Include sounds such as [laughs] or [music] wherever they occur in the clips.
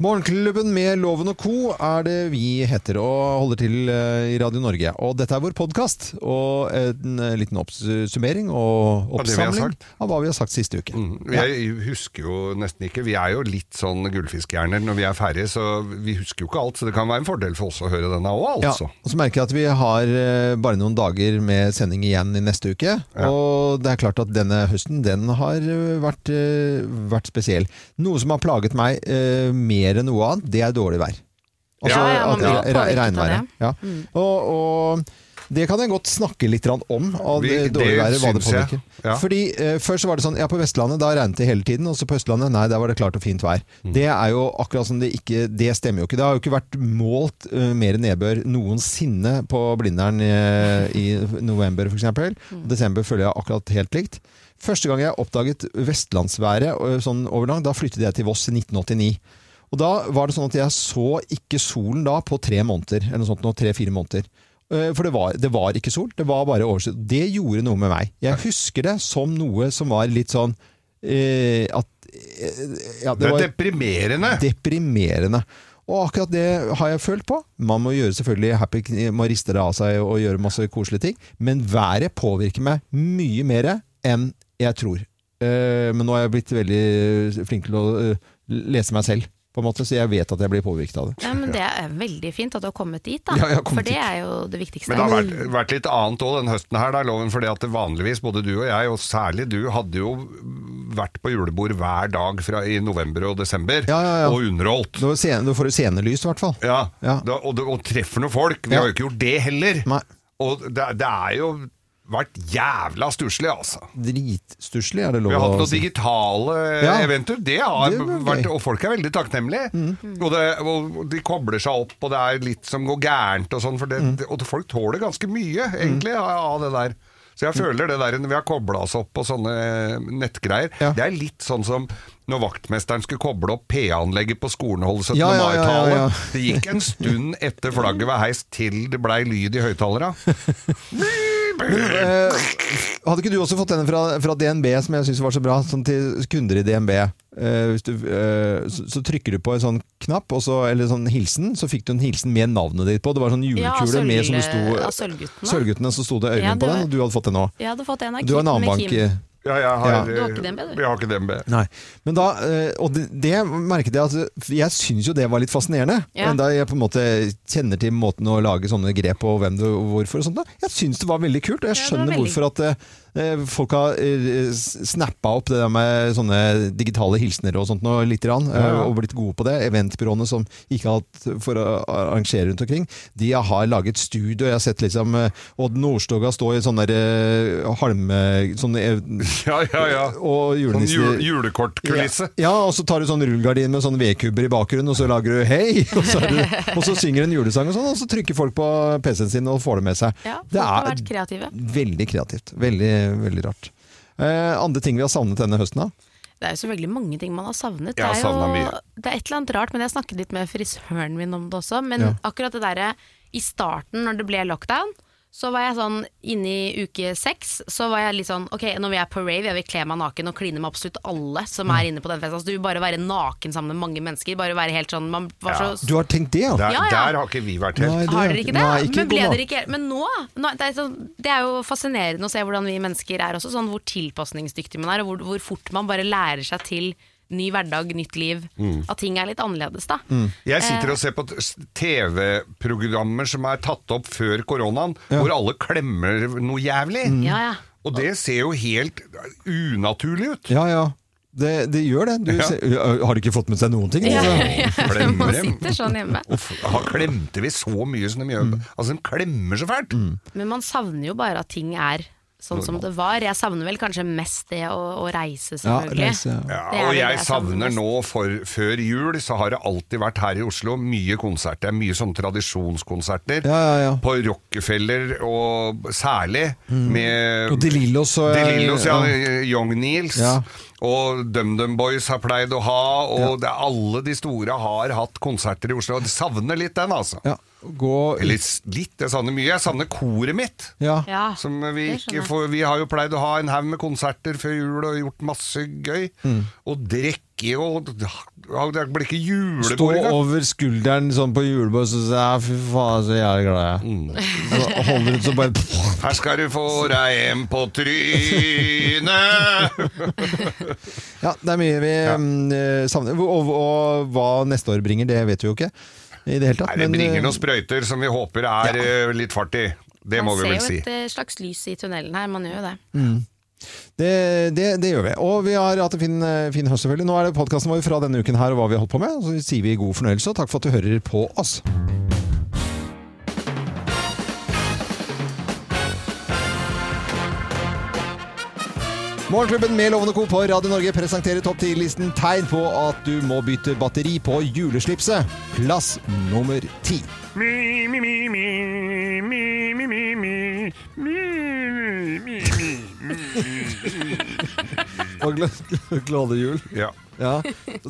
Morgenklubben med Loven og co. er det vi heter og holder til eh, i Radio Norge. Og dette er vår podkast. Og en eh, liten oppsummering og oppsamling av hva vi har sagt siste uke. Mm. Jeg husker jo nesten ikke Vi er jo litt sånn gullfiskhjerner når vi er ferdige, så vi husker jo ikke alt. Så det kan være en fordel for oss å høre denne òg, Ja, altså. og så merker jeg at vi har eh, bare noen dager med sending igjen i neste uke. Og det er klart at denne høsten den har vært, vært spesiell. Noe som har plaget meg eh, mer enn noe annet, det er dårlig vær. Altså, Ja, ja, man blir påvirket av regnværet. det. Ja. Og, og det kan jeg godt snakke litt om, av det dårlige været, hva det påvirker. Ja. Fordi eh, Først så var det sånn, ja på Vestlandet da regnet det hele tiden, og så på Østlandet nei, der var det klart og fint vær. Mm. Det er jo akkurat som det ikke Det stemmer jo ikke. Det har jo ikke vært målt uh, mer nedbør noensinne på Blindern uh, i november f.eks. Mm. Desember føler jeg akkurat helt likt. Første gang jeg oppdaget vestlandsværet eh, sånn overlang, da flyttet jeg til Voss i 1989. Og da var det sånn at jeg så ikke solen da på tre måneder, eller noe sånt, tre-fire måneder. Eh, For det var, det var ikke sol, det var bare overskyet. Det gjorde noe med meg. Jeg husker det som noe som var litt sånn eh, at eh, ja, Det er var deprimerende. deprimerende. Og akkurat det har jeg følt på. Man må gjøre selvfølgelig happy, må riste det av seg og gjøre masse koselige ting. Men været påvirker meg mye mer enn jeg tror. Eh, men nå har jeg blitt veldig flink til å eh, lese meg selv, på en måte, så jeg vet at jeg blir påvirket av det. Ja, men Det er veldig fint at du har kommet dit, da. Ja, jeg har kommet For det dit. er jo det viktigste. Men det har vært, vært litt annet òg den høsten her, da, Loven. fordi at vanligvis, både du og jeg, og særlig du, hadde jo vært på julebord hver dag fra, i november og desember, Ja, ja, ja. og underholdt. Du, får du får jo scenelys, i hvert fall. Ja, Ja. Da, og, og treffer noen folk. Vi Ja. har jo ikke gjort det heller. Nei. Og det, det er jo vært jævla stusslig, altså. Dritstusslig, er det lov Vi har hatt å noen si. digitale Ja. eventer. Det har Det vært, og folk er veldig takknemlige. Og, det, og de kobler seg opp, og det er litt som går gærent og sånn. Det- Og folk tåler ganske mye, egentlig, av av det der. Så jeg føler det der når vi har kobla oss opp på sånne nettgreier, Ja. det er litt sånn som når vaktmesteren skulle koble opp PA-anlegget på skolen og holde 17. Ja, ja, mai-tale. Det gikk en stund etter flagget var heist til det blei lyd i høyttalera. [laughs] Eh, hadde ikke du også fått denne fra, fra DNB, som jeg syns var så bra, sånn til kunder i DNB? Uh, hvis du, uh, så, så trykker du på en sånn knapp, og så, eller sånn hilsen, så fikk du en hilsen med navnet ditt på. Det var sånn Ja, med som det sto Sølvguttene. Sølvguttene, så sto det Øyvind Ja, på den, og du hadde fått den òg. Jeg hadde fått en av Du har en Kim- annen med bank Kim. Ja, jeg har, Ja. Du har ikke DNB, du? Jeg har ikke DNB. Nei. Men da, eh, og det, det merket jeg at Jeg syns jo det var litt fascinerende. Ja. Enda jeg på en måte kjenner til måten å lage sånne grep og hvem du, hvorfor og sånt. Da. Jeg syns det var veldig kult, og jeg Ja, skjønner veldig- hvorfor at eh, folk har eh, snappa opp det der med sånne digitale hilsener og sånt noe litt, grann, ja. og blitt gode på det. Eventbyråene som ikke har hatt for å arrangere rundt omkring, de har laget studio. Jeg har sett liksom eh, Odd Nordstoga stå i sånne der, eh, halme... Sånne, eh, [laughs] Ja, ja, ja. og Sånn julenisser jul, julekortkulisse. ja, og så tar du sånn rullegardin med sånn vedkubber i bakgrunnen, og så lager du 'hei', [laughs] og så, du, og så synger en julesang og sånn, og så trykker folk på PC-en sin og får det med seg. Ja, folk det har er vært kreative. veldig kreativt. Veldig, veldig rart. Eh, andre ting vi har savnet denne høsten, da? Det er jo så veldig mange ting man har savnet. Jeg har det, er jo, mye. det er et eller annet rart, men jeg snakket litt med frisøren min om det også. Men Ja. akkurat det derre i starten, når det ble lockdown, så var jeg sånn inne i uke seks, så var jeg litt sånn ok, når vi er på rave, jeg vil kle meg naken og kline med absolutt alle som er inne på den festen. Altså, du vil bare være naken sammen med mange mennesker, bare være helt sånn Man var Ja. så Du har tenkt det, ja? Der, Ja, ja. der har ikke vi vært helt. Nei, har dere ikke det? Nei, ikke men ble nå. dere ikke Men nå, nå det, er så, det er jo fascinerende å se hvordan vi mennesker er også, sånn hvor tilpasningsdyktige man er, og hvor, hvor fort man bare lærer seg til ny hverdag, nytt liv. Mm. At ting er litt annerledes, da. Jeg sitter og ser på TV-programmer som er tatt opp før koronaen, hvor alle klemmer noe jævlig. Ja, ja. Og det ser jo helt unaturlig ut. Ja, ja. Det, det gjør det. Du, Ja. ser- har du ikke fått med seg noen ting? Ja, altså? [laughs] ja, ja. Man sitter sånn hjemme. Uff, klemte vi så mye som de gjør? Altså, de klemmer så fælt. Men man savner jo bare at ting er sånn som det var. Jeg savner vel kanskje mest det å, å reise, Ja, reise, ja. Ja, og jeg jeg savner savner nå, for, før jul, så har det alltid vært her i Oslo mye konserter. Er Mye sånne tradisjonskonserter. Ja, ja, ja. På Rockefeller, og særlig med Og De Lillos og De Lillos, ja, Young Neils. Ja. Og DumDum Boys har pleid å ha, og det, alle de store har hatt konserter i Oslo. Og de savner litt den, altså. Ja. Gå Eller litt, jeg savner mye. Jeg savner koret mitt. Ja. Ja, Som vi, ikke vi har jo pleid å ha en haug med konserter før jul og gjort masse gøy. Mm. Og drikke og Det blir ikke julebord Stå over skulderen sånn på julebord og si ja, fy faen, så jævlig glad jeg er. Mm. Så Holder ut så bare Her skal du få deg en på trynet! [laughs] Ja, det er mye vi ja. eh, savner. Og, og, og hva neste år bringer, det vet vi jo ikke i det hele tatt. Nei, det bringer eh, noen sprøyter som vi håper er ja. litt fart i. Det må Man vi vel si. Man ser jo et eh, slags lys i tunnelen her, man gjør jo det. Det, det, det gjør vi. Og vi har hatt en fin, eh, fin høst, selvfølgelig. Nå er det podkasten vår fra denne uken her og hva vi har holdt på med. Så sier vi god fornøyelse, og takk for at du hører på oss. Morgenklubben med Lovende Co. på Radio Norge presenterer topp 10-listen tegn på at du må bytte batteri på juleslipset. Plass nummer ti. Og gl- glade jul. Ja. Ja,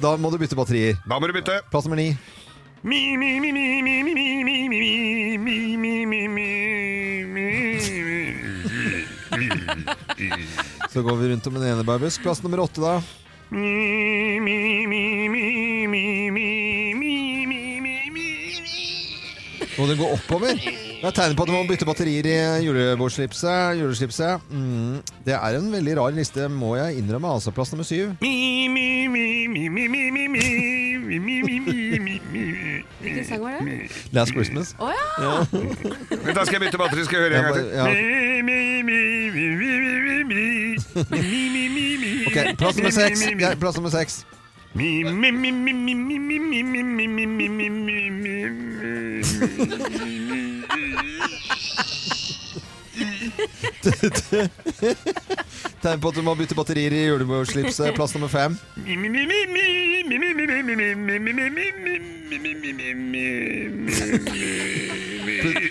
da må du bytte batterier. Da må du bytte. Plass nummer ni. Så går vi rundt om en enebærbusk. Plass nummer åtte, da. Må det gå oppover? Det er tegn på at du må bytte batterier i julebordsslipset. Juleslipset. Mm, det er en veldig rar liste, må jeg innrømme. Altså plass nummer syv. Hvilken sang var det? Last Christmas. Å ja! Vent, Da skal jeg bytte batteri. Skal jeg høre en gang Ja, til. Ok, plass nummer seks. Ja, plass nummer seks. Tegn på at du må bytte batterier i julebordsslipset. Plass nummer fem.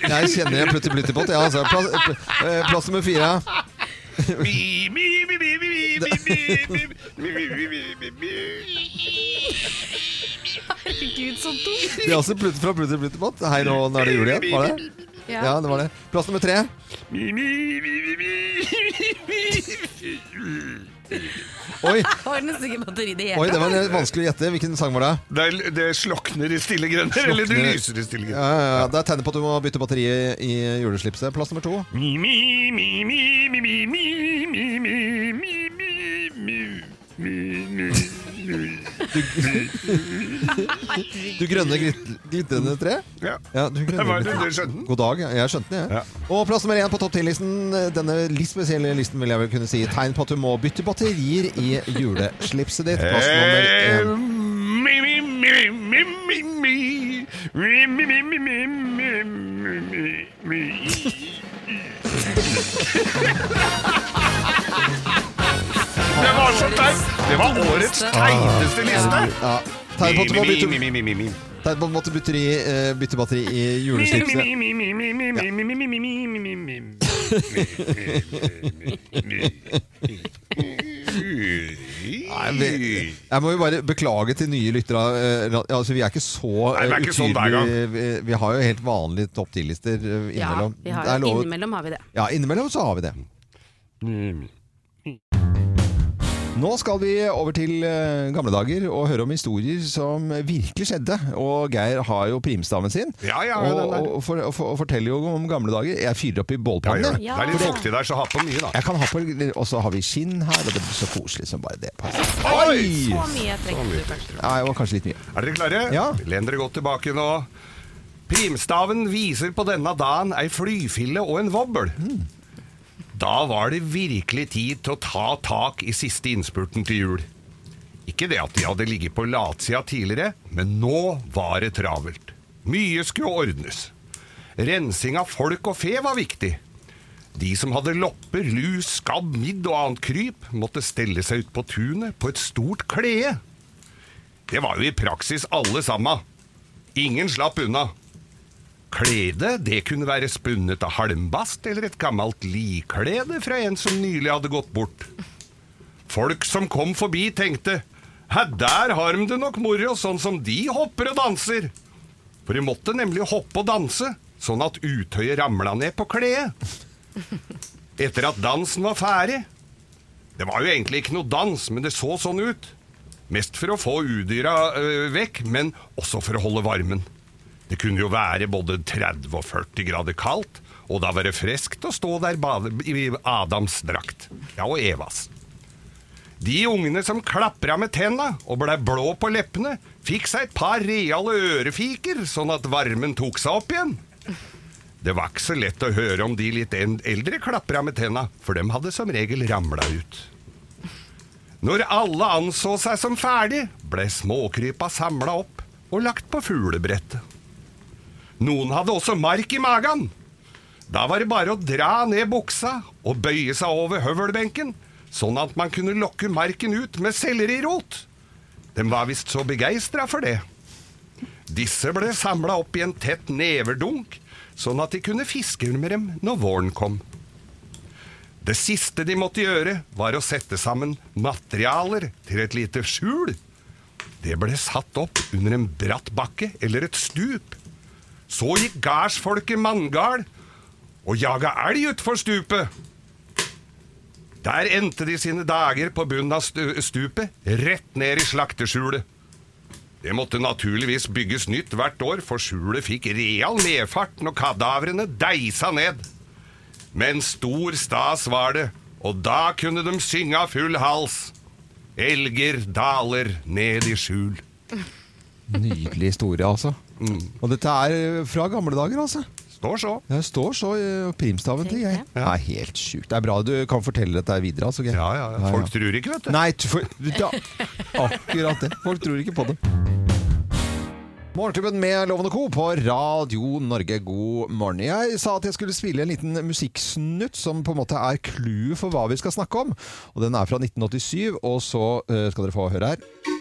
Jeg kjenner en plutti plutti pott. Ja, altså. plass, eh, plass nummer fire. Herregud, så dumt! Det er også plutti fra plutti plutti pott. Hei, nå, nå er det jul igjen. Var det? Ja, det var det. Plass nummer tre. Oi, [laughs] Har nesten ikke batteri det oi, det var vanskelig å gjette. Hvilken sang var det? Det, er- det slokner i stille grønner, eller det lyser i stille Ja, grønner. ja, ja. Det er tegnet på at du må bytte batteri i juleslipset. Plass nummer to. Du grønne glit- glitrende tre. Ja. Ja, du grønne Det var det, du skjønte den. God dag. Jeg skjønte den, jeg. Ja. Og plass nummer én på topp 10-listen. Denne litt spesielle listen vil jeg vel kunne si. Tegn på at du må bytte batterier i juleslipset ditt. Plass nummer én. Årets teiteste liste! Ja. Tegn på at måtte bytte, i, eh, bytte batteri i juleslipset. Nei, jeg må jo bare beklage til nye lyttere. eh, Altså, vi er ikke så Nei, er eh, ikke sånn utydelige. Vi, vi har jo helt vanlige topp 10-lister innimellom. Ja, vi har, er innimellom har vi det. Ja, innimellom så har vi det. Nå skal vi over til eh, gamle dager og høre om historier som virkelig skjedde. Og Geir har jo primstaven sin. Ja, ja, og, og, for, og, for, og forteller jo om gamle dager. Jeg fyrer opp i Ja, bålpannen. gjør det. det er litt fuktig der, så ha på mye, da. Jeg kan ha på, Og så har vi skinn her, og det blir så koselig som bare det. Passer. Oi! Så mye trenger du kanskje. Ja, det var kanskje litt mye. Er dere klare? Ja. Len dere godt tilbake nå. Primstaven viser på denne dagen ei flyfille og en vobbel. Da var det virkelig tid til å ta tak i siste innspurten til jul. Ikke det at de hadde ligget på latsida tidligere, men nå var det travelt. Mye skulle ordnes. Rensing av folk og fe var viktig. De som hadde lopper, lus, skabb, midd og annet kryp, måtte stelle seg ut på tunet på et stort klede. Det var jo i praksis alle sammen. Ingen slapp unna. Kledet det kunne være spunnet av halmbast eller et gammelt liklede fra en som nylig hadde gått bort. Folk som kom forbi tenkte Hæ, der har de det nok moro, sånn som de hopper og danser. For de måtte nemlig hoppe og danse, sånn at utøyet ramla ned på kledet. Etter at dansen var ferdig. Det var jo egentlig ikke noe dans, men det så sånn ut. Mest for å få udyra øh, vekk, men også for å holde varmen. Det kunne jo være både 30 og 40 grader kaldt, og da var det friskt å stå der i Adams drakt. Ja, og Evas. De ungene som klapra med tenna og blei blå på leppene, fikk seg et par reale ørefiker, sånn at varmen tok seg opp igjen. Det var ikke så lett å høre om de litt eldre klapra med tenna, for dem hadde som regel ramla ut. Når alle anså seg som ferdig, ble småkrypa samla opp og lagt på fuglebrettet. Noen hadde også mark i magen. Da var det bare å dra ned buksa og bøye seg over høvelbenken, sånn at man kunne lokke marken ut med sellerirot. De var visst så begeistra for det. Disse ble samla opp i en tett neverdunk, sånn at de kunne fiske med dem når våren kom. Det siste de måtte gjøre, var å sette sammen materialer til et lite skjul. Det ble satt opp under en bratt bakke eller et stup. Så gikk gardsfolket manngard og jaga elg utfor stupet. Der endte de sine dager på bunnen av stupet, rett ned i slakteskjulet. Det måtte naturligvis bygges nytt hvert år, for skjulet fikk real nedfart når kadavrene deisa ned. Men stor stas var det, og da kunne de synge av full hals. Elger daler ned i skjul. Nydelig historie, altså. Og dette er fra gamle dager, altså. Står så. Det står så i primstaven til jeg. Tenk Det er helt sjukt. Det er bra du kan fortelle dette videre. Altså. Ja, ja, ja. Folk tror ikke, vet du. Nei, for, ja, akkurat det. Folk tror ikke på det. Morgenklubben med Lovende Co. på Radio Norge, god morgen. Jeg sa at jeg skulle spille en liten musikksnutt som på en måte er clouet for hva vi skal snakke om. Og Den er fra 1987, og så eh, skal dere få høre her.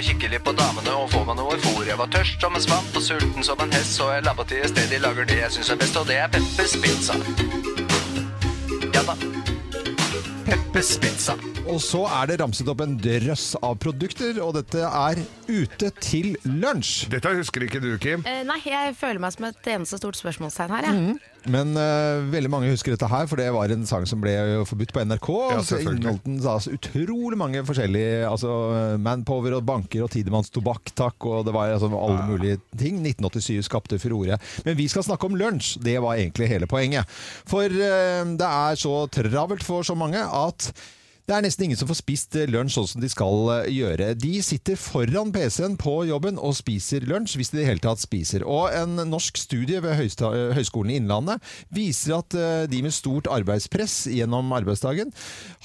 Å kikke litt på damene og få meg noe fôr. Jeg var tørst som en svamp og sulten som en hest Så jeg labba til et sted de lager det jeg synes er best Og det er Peppers Pizza. Ja da Peppers Pizza Og så er det ramset opp en drøss av produkter, og dette er ute til lunsj. Dette husker ikke du, Kim. Eh, nei, jeg føler meg som et eneste stort spørsmålstegn her. Jeg. Men uh, veldig mange husker dette her, for det var en sang som ble jo forbudt på NRK. Ja, så inneholdt den altså, utrolig mange forskjellige altså, Manpower og banker og Tidemanns tobakk, takk, og det var altså, alle mulige ting. 1987 skapte furore. Men vi skal snakke om lunsj. Det var egentlig hele poenget. For uh, det er så travelt for så mange at det er nesten ingen som får spist eh, lunsj sånn som de skal eh, gjøre. De sitter foran PC-en på jobben og spiser lunsj, hvis de i det hele tatt spiser. Og en norsk studie ved Høgskolen i Innlandet viser at eh, de med stort arbeidspress gjennom arbeidsdagen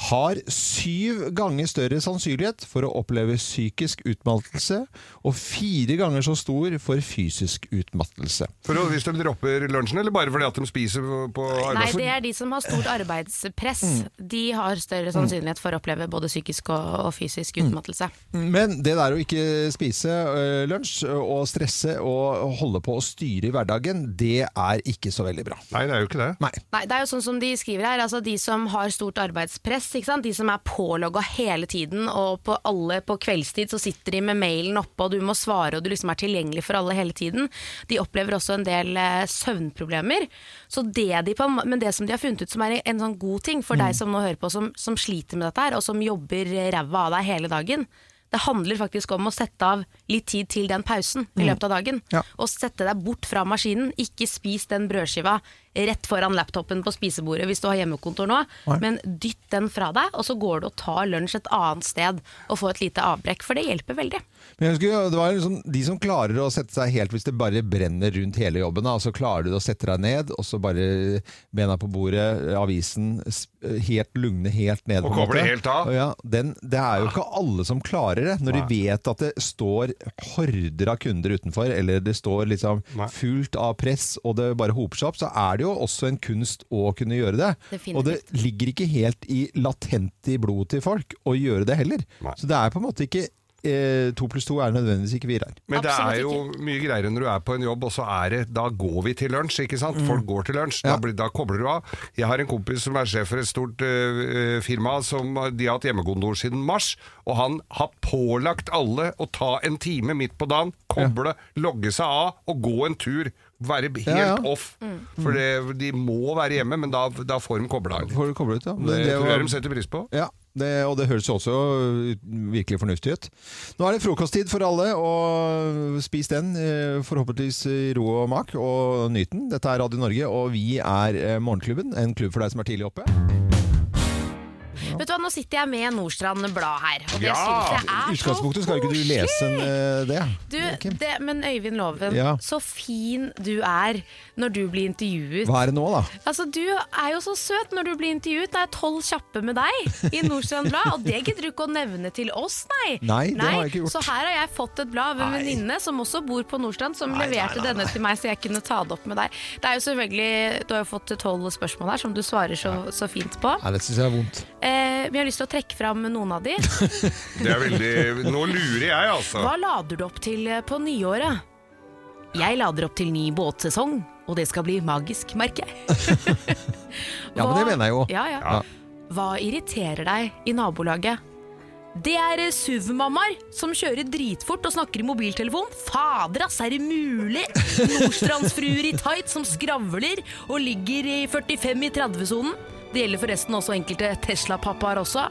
har syv ganger større sannsynlighet for å oppleve psykisk utmattelse, og fire ganger så stor for fysisk utmattelse. For å, hvis de dropper lunsjen, eller bare fordi at de spiser på, arbeidsdagen? Nei, det er de som har stort arbeidspress. De har større sannsynlighet for å oppleve både psykisk og, og fysisk utmattelse. Men det der å ikke spise øh, lunsj og stresse og holde på å styre i hverdagen, det er ikke så veldig bra. Nei, det er jo ikke det. Nei. Nei, det er jo sånn som de skriver her, altså de som har stort arbeidspress, ikke sant? de som er pålogga hele tiden, og på alle på kveldstid så sitter de med mailen oppe, og du må svare, og du liksom er tilgjengelig for alle hele tiden. De opplever også en del eh, søvnproblemer. Så det de på, men det som de har funnet ut som er en sånn god ting for deg som nå hører på, som, som sliter med dette her, og som jobber ræva av deg hele dagen, det handler faktisk om å sette av litt tid til den pausen i løpet av dagen. Ja. Og sette deg bort fra maskinen. Ikke spis den brødskiva rett foran laptopen på spisebordet hvis du har hjemmekontor nå, Nei. men dytt den fra deg, og så går du og tar lunsj et annet sted og får et lite avbrekk, for det hjelper veldig. Men jeg husker, det var liksom de som klarer å sette seg helt hvis det bare brenner rundt hele jobben, da, så klarer du å sette deg ned, og så bare bena på bordet, avisen, helt lugne helt ned. Og koble helt av. Ja, den, det er jo ikke alle som klarer det, når de vet at det står horder av kunder utenfor, eller det står liksom fullt av press, og det bare hoper seg opp, så er det jo jo også en kunst å kunne gjøre det. Definitivt. Og det ligger ikke helt i latent i blodet til folk å gjøre det heller. Nei. Så det er på en måte ikke eh, to pluss to er nødvendigvis ikke fire her. Men det Absolutt er jo mye greiere når du er på en jobb, og så er det Da går vi til lunsj, ikke sant? Folk går til lunsj. Ja. Da, blir, da kobler du av. Jeg har en kompis som er sjef for et stort uh, firma som de har hatt hjemmekontor siden mars, og han har pålagt alle å ta en time midt på dagen, koble, logge seg av og gå en tur. Være helt Ja, ja. off. For det, de må være hjemme, men da, da får de kobla av. Får de koble ut, ja. Det, det tror var- jeg de setter pris på. Ja, det, og det høres jo også virkelig fornuftig ut. Nå er det frokosttid for alle, og spis den eh, forhåpentligvis i ro og mak, og nyt den. Dette er Radio Norge, og vi er eh, Morgenklubben, en klubb for deg som er tidlig oppe. Vet du hva, Nå sitter jeg med Nordstrand Blad her, og det Ja, jeg er utgangspunktet skal ikke du lese eh, det. Du, det, men Øyvind Loven, Ja. så fin du er når du blir intervjuet. Hva er det nå, da? Altså, Du er jo så søt når du blir intervjuet. Det er tolv kjappe med deg i Nordstrand Blad, og det gidder du ikke å nevne til oss, nei. Nei, det har jeg ikke gjort. Så her har jeg fått et blad av en venninne som også bor på Nordstrand, som nei, leverte nei, denne til meg så jeg kunne ta det opp med deg. Det er jo selvfølgelig, Du har jo fått tolv spørsmål her som du svarer så, så fint på. Nei, det syns jeg er vondt. Eh, men jeg har lyst til å trekke fram noen av de. [laughs] Det er veldig Nå lurer jeg, altså. Hva lader du opp til eh, på nyåret? Jeg lader opp til ny båtsesong, og det skal bli magisk, merker jeg. [laughs] Ja, men det mener jeg jo. Ja, ja. Ja. Hva irriterer deg i nabolaget? Det er eh, SUV-mammaer som kjører dritfort og snakker i mobiltelefon. Fader, ass, er det mulig? Nordstrandsfruer i tight som skravler og ligger i 45 i 30-sonen. Det gjelder forresten også enkelte Tesla-pappaer også.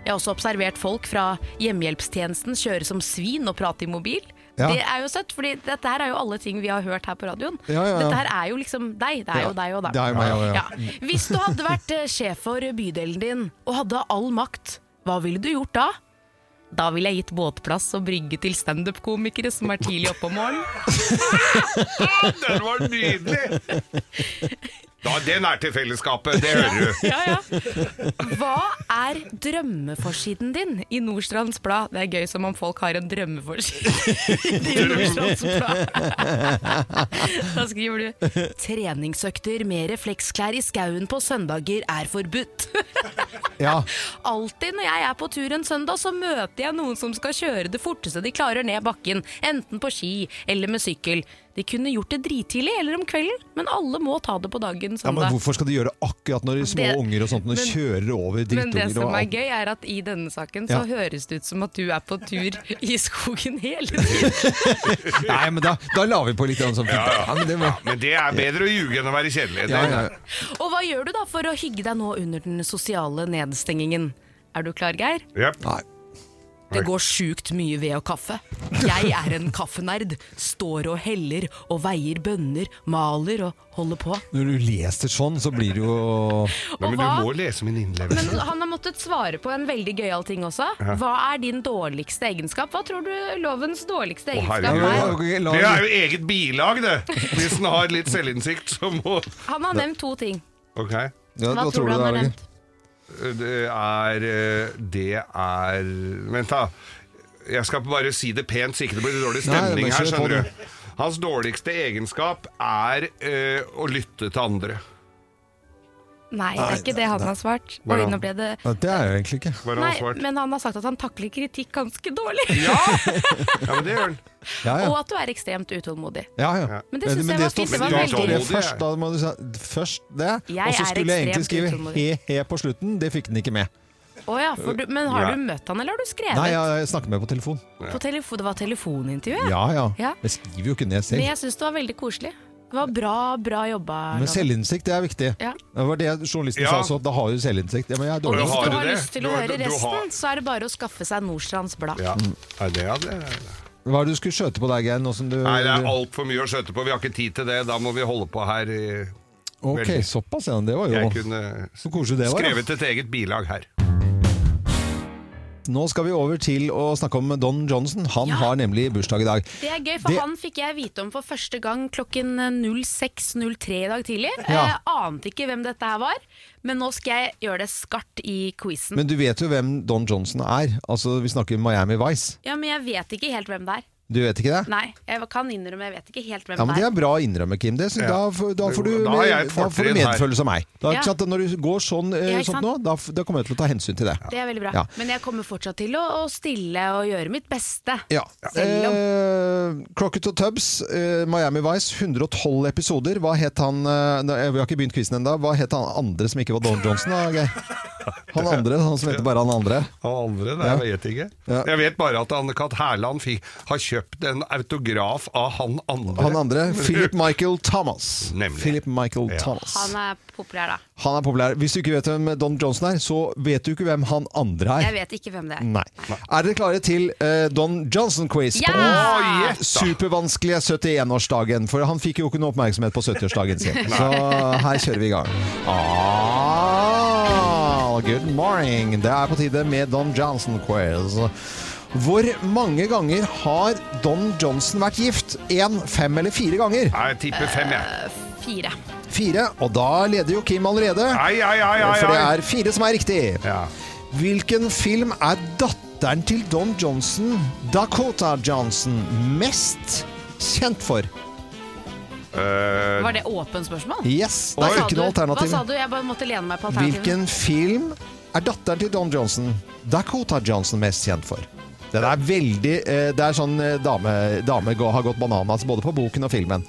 Jeg har også observert folk fra hjemmehjelpstjenesten kjøre som svin og prate i mobil. Ja. Det er jo søtt, fordi dette her er jo alle ting vi har hørt her på radioen. Ja, ja, ja. Dette her er jo liksom deg. Det er Ja, jo deg og deg. det er meg, ja, ja. Ja. Hvis du hadde vært eh, sjef for bydelen din og hadde all makt, hva ville du gjort da? Da ville jeg gitt båtplass og brygge til standup-komikere som er tidlig oppe om morgenen. [laughs] Den var nydelig! Da, den er til fellesskapet, det hører du. Ja, ja. Hva er drømmeforsiden din i Nordstrands Blad? Det er gøy som om folk har en drømmeforside i [laughs] Nordstrands Blad. Da skriver du 'Treningsøkter med refleksklær i skauen på søndager er forbudt'. Ja. Alltid når jeg er på tur en søndag, så møter jeg noen som skal kjøre det forteste de klarer ned bakken, enten på ski eller med sykkel. De kunne gjort det drittidlig eller om kvelden, men alle må ta det på dagen ja, men hvorfor skal de gjøre det akkurat når de små Det- unger og sånt når men- kjører over drittunger? Men det som er gøy, er at i denne saken så høres det ut som at du er på tur i skogen hele tiden. [laughs] Nei, men da, da la vi på litt sånn. Ja, Ja, men det ja, var... men det er bedre å ljuge enn å være kjedelig. Ja, ja. Og hva gjør du da for å hygge deg nå under den sosiale nedstengingen? Er du klar, Geir? Yep. Nei. Det går sjukt mye ved og kaffe. Jeg er en kaffenerd. Står og heller og veier bønner, maler og holder på. Når du leser sånn, så blir det jo Nei, men du hva- må lese min innlevelse. Men han har måttet svare på en veldig gøyal ting også. Hva er din dårligste egenskap? Hva tror du lovens dårligste egenskap er? Det er jo eget bilag, det! Hvis den har litt selvinnsikt, så må Han har nevnt to ting. Ok. ja, Hva Hva tror du han har er? nevnt? Det er eh, Det er Vent, da. Jeg skal bare si det pent, så ikke det blir dårlig stemning Nei, her. skjønner du. Hans dårligste egenskap er eh, å lytte til andre. Nei, det er ikke det han har svart. Oi, nå ble det det er jo egentlig ikke. Hva har Nei, svart? men han har sagt at han takler kritikk ganske dårlig. Ja! [laughs] ja, men det gjør han. Ja, ja. Og at du er ekstremt utålmodig. ja, ja. Men det synes jeg var fint, det var veldig- det først, da må du si først det, Jeg og så er skulle jeg egentlig ekstremt skrive utålmodig. he-he på slutten. Det fikk den ikke med. Å ja, for du, men har du møtt han, eller har du skrevet? Nei, jeg, jeg snakket med på telefon. På telefon, det var telefonintervju? Ja, ja. Ja. Jeg skriver jo ikke ned Men selv. jeg syns det var veldig koselig. Det var bra, bra jobba. Men selvinnsikt, det er viktig. Ja. Det var det journalisten Ja. sa også. Da har du selvinnsikt. Ja, men jeg er dårlig. Hvis du du har lyst til å høre resten, så er det bare å skaffe seg Nordstrands Blad. Ja. Er det hadde Hva er det du skulle skjøte på deg, Geir? Nei, det er altfor mye å skjøte på. Vi har ikke tid til det. Da må vi holde på her. i- Ok, veldig. såpass, ja. Det var jo Jeg kunne så koselig det var. Skrevet et eget bilag her. Nå skal vi over til å snakke om Don Johnson. Han Ja. har nemlig bursdag i dag. Det er gøy, for Det- han fikk jeg vite om for første gang klokken 06.03 i dag tidlig. Ja. Jeg ante ikke hvem dette her var, men nå skal jeg gjøre det skarpt i quizen. Men du vet jo hvem Don Johnson er. Altså, Vi snakker Miami Vice. Ja, men jeg vet ikke helt hvem det er. Du vet ikke det? Nei, jeg kan innrømme, jeg vet ikke helt hvem Ja, men Det det er bra å innrømme, Kim. Det, så Ja. da, får- da, får du, Da da får du medfølelse av meg. Da, Ja. ikke sant, når du går sånn, eh, Ja, sånt nå, da, da kommer jeg til å ta hensyn til det. Det er veldig bra. Ja. Men jeg kommer fortsatt til å, å stille og gjøre mitt beste. Ja. Selv om Eh, Crocket og Tubbs, eh, Miami Vice, 112 episoder. Hva het han eh, Vi har ikke begynt quizen ennå. Hva het han andre som ikke var Don Johnson? Da, Geir? [laughs] Han andre, han som heter bare han andre. Han andre, det Ja. vet jeg ikke. Ja. Jeg vet bare at Anne-Kat. Hærland har kjøpt en autograf av han andre. Han andre, Philip Michael Thomas. Nemlig. Philip Michael Ja. Thomas. han er populær, da. Han er populær. Hvis du ikke vet hvem Don Johnson er, så vet du ikke hvem han andre er. Jeg vet ikke hvem det er. Nei. Er dere klare til uh, Don Johnson-quiz på gjett supervanskelige 71-årsdagen? For han fikk jo ikke noe oppmerksomhet på 70-årsdagen sin. [laughs] Så her kjører vi i gang. Ah, good morning. Det er på tide med Don Johnson-quiz. Hvor mange ganger har Don Johnson vært gift? Én, fem eller fire ganger? Nei, Jeg tipper fem, jeg. Fire. Fire. Og da leder jo Kim allerede. Ai, ai, ai, ai, For det er fire som er riktig. Ja. Hvilken film er datteren til Don Johnson, Dakota Johnson, mest kjent for? Eh, Var det åpent spørsmål? Yes, det er ikke noe alternativ. Hva sa du? Jeg bare måtte lene meg på alternativet. Hvilken film er datteren til Don Johnson, Dakota Johnson, mest kjent for? Den er veldig uh, Det er sånn uh, dame, dame går, har gått bananas både på boken og filmen.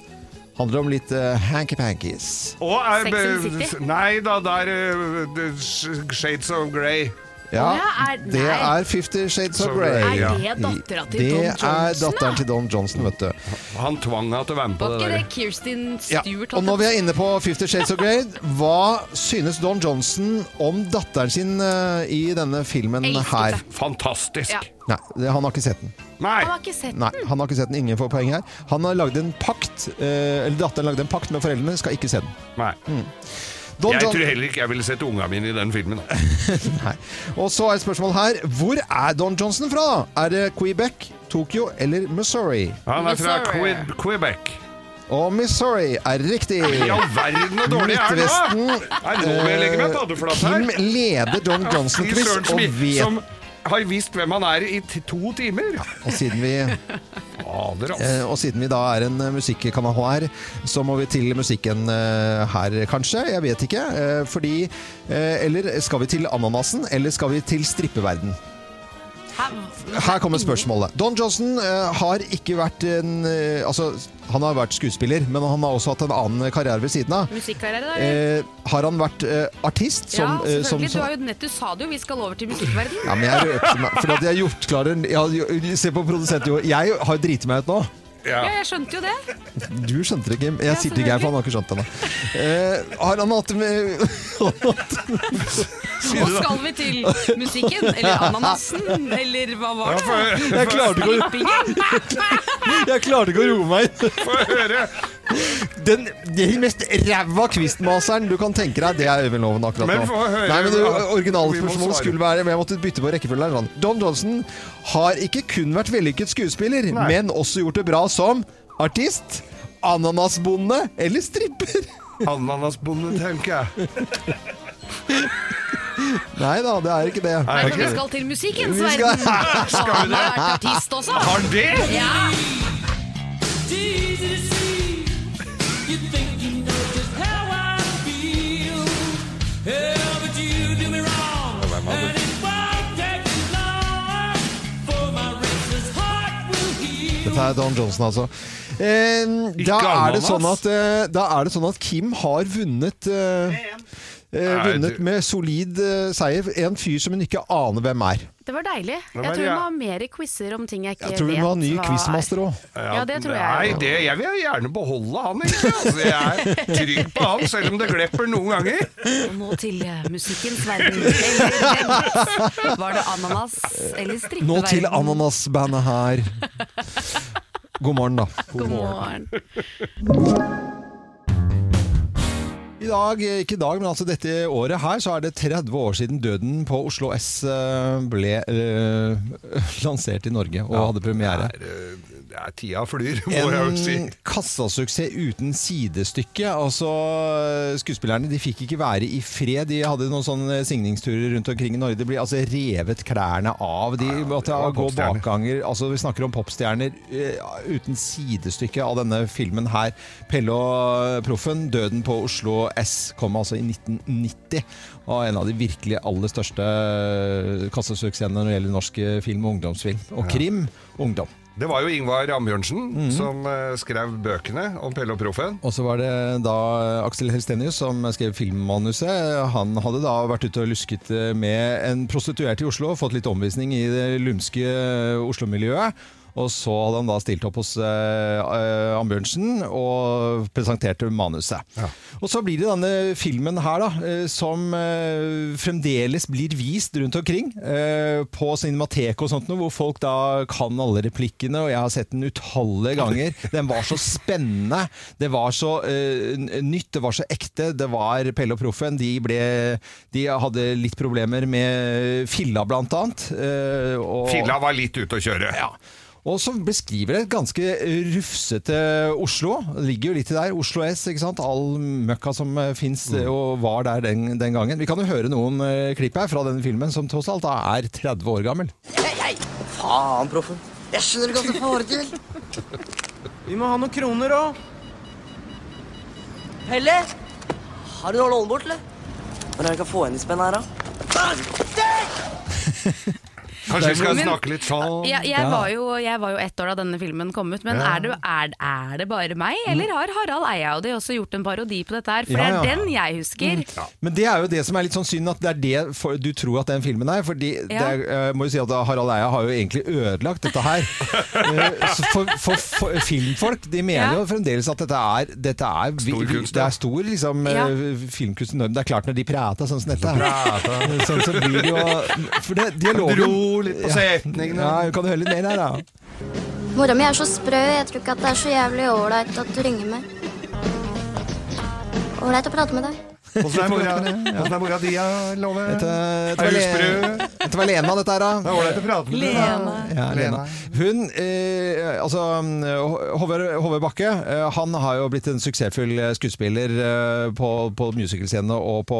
Handler om litt uh, hanky-pankies. Sex and City? Nei da, det er Shades of Grey. Ja, er- det er Fifty Shades of Grey. Er det dattera til Don Johnson? Det er datteren til Don Johnson, vet du. Han tvang henne til å være med på Var det ikke der. det Kirsten Ja, Stewart? og når vi er inne på Fifty Shades of Grey, hva synes Don Johnson om datteren sin eh, i denne filmen her? Fantastisk. Ja. Nei, han har ikke sett den. Nei, Han har ikke sett Nei, han har ikke sett den. Ingen får poeng her. Han har lagd en pakt, eh, eller datteren lagde en pakt med foreldrene, skal ikke se den. nei. Don Jeg John- tror heller ikke jeg ville sett unga mine i den filmen. [laughs] Nei. Og så er et spørsmål her, hvor er Don Johnson fra? Er det Quebec, Tokyo eller Missouri? Han er fra Missouri. Quebec. Og Missouri er riktig. I all verden så dårlig er det nå! Nei, nå må jeg legge meg paddeflat Kim leder Don Johnson-quiz og vet som har visst hvem han er i to timer. Og siden vi Fader, altså. Eh, Og siden vi da er en eh, musikkanal her, så må vi til musikken eh, her, kanskje. Jeg vet ikke. Fordi Eller skal vi til ananasen, eller skal vi til strippeverden? Her kommer spørsmålet. Don Johnson eh, har ikke vært en eh, Altså, han har vært skuespiller, men han har også hatt en annen karriere ved siden av. Musikkarriere, da? Eh, har han vært artist? Som, ja, selvfølgelig. som, Du, har jo nett, du sa det jo, vi skal over til musikkverden. ja, men jeg røpte meg For at jeg har gjort klar en Se på produsenten, Jo. Jeg har driti meg ut nå. Ja, Ja. jeg skjønte jo det. Du skjønte det ikke. Jeg det ikke her, for han har ikke skjønt det ennå. Eh, har han hatt med Nå skal vi til musikken. Eller ananasen. Eller hva var det? Jeg klarte ikke å, [laughs] jeg klarte ikke å roe meg. få høre! Den, den mest ræva quizmaseren du kan tenke deg, det er Øyvind Loven akkurat Men nå. få høre, Nei, men det, originale Originalspørsmålet skulle være Men jeg måtte bytte på rekkefølge. Sånn. Don Johnson har ikke kun vært vellykket skuespiller, Nei. men også gjort det bra som artist, ananasbonde eller stripper. Ananasbonde, tenker jeg. Nei da, det er ikke det. Nei, men vi skal til musikkens Vi skal- verden. Skal vi Han det? har vært artist også. Har det? Ja. Dette er Don Johnson, altså. Eh, da, er det sånn at, eh, da er det sånn at Kim har vunnet eh, eh, Vunnet med solid eh, seier. En fyr som hun ikke aner hvem er. Det var deilig. var Jeg tror vi må ha mer quizer om ting jeg ikke vet Jeg tror vi må ha ny er. quizmaster òg. Ja, det tror jeg. Nei, det, jeg vil gjerne beholde han, egentlig. Altså, jeg er trygg på han, selv om det glepper noen ganger. Og nå til eh, musikkens verden. Eller Var det ananas eller strippeverden? Nå til ananasbandet her. God morgen, da. God morgen. God morgen. I dag, ikke i dag, men altså dette året her, så er det 30 år siden Døden på Oslo S eh, ble eh, [laughs] lansert i Norge og hadde premiere. Det er, eh, ja, tida flyr, [laughs] må jeg jo si. En kassasuksess uten sidestykke. Altså, skuespillerne de fikk ikke være i fred. De hadde noen sånne signingsturer rundt omkring i Norge. De ble altså revet klærne av. De måtte gå bakganger. Altså, vi snakker om popstjerner eh, uten sidestykke av denne filmen her. Pelle og Proffen, 'Døden på Oslo S', kom altså i 1990. Og en av de virkelig aller største kassasuksessene når det gjelder norsk film og ungdomsfilm. Og krim ungdom. Det var jo Ingvar Ambjørnsen Mhm. som eh, skrev bøkene om Pelle og Proffen. Og så var det da Aksel Helstenius som skrev filmmanuset. Han hadde da vært ute og lusket eh, med en prostituert i Oslo, fått litt omvisning i det lumske Oslo-miljøet. Og så hadde han da stilt opp hos eh, Ambjørnsen og presenterte manuset. Og så blir det denne filmen her, da, eh, som eh, fremdeles blir vist rundt omkring. Eh, på Cinematek og sånt, noe, hvor folk da kan alle replikkene, og jeg har sett den utallige ganger. Den var så spennende. Det var så eh, nytt, det var så ekte. Det var Pelle og Proffen. De, ble, de hadde litt problemer med filla, blant annet. eh, og- Filla var litt ute å kjøre. ja. Og så beskriver det et ganske rufsete Oslo. Ligger jo litt der. Oslo S, ikke sant. All møkka som uh, fins og var der den, den gangen. Vi kan jo høre noen eh, klipp her fra denne filmen, som tross alt er 30 år gammel. Hei, hei! Faen, proffen. Jeg skjønner ikke hva som til. [laughs] Vi må ha noen kroner òg. Pelle? Har du noe å låne bort, eller? Hvordan det jeg kan få igjen de spenn her, da? [laughs] Kanskje vi skal Men- snakke litt sånn Jeg, jeg, var jo, jeg var jo ett år da denne filmen kom ut, men er, det, er, er det bare meg, eller har Harald Eia og de også gjort en parodi på dette her? For Ja, det er den jeg husker. Men det er jo det som er litt sånn synd, at det er det for, du tror at den filmen er. Ja. er, jeg må jo si at Harald Eia har jo egentlig ødelagt dette her. [laughs] Eh, for, for, for filmfolk de mener Ja. jo fremdeles at dette er, dette er Stor kunst, Det er stor liksom, Ja. eh, filmkunst. Det er klart når de prater sånn som dette. [laughs] Sånn som blir det jo For det, dialogen Dro litt på setningene. Ja, kan du høre litt mer her, da? Mora mi er så sprø. Jeg tror ikke at det er så jævlig ålreit at du ringer meg. Ålreit å prate med deg. Åssen er mora, di, Love? Er du sprø? Dette var Lena, dette her, da. Det. Lena. Ja, Lena. Hun, eh, altså Håvard, Håvard Bakke, eh, han har jo blitt en suksessfull eh, skuespiller eh, på, på musicalscene og på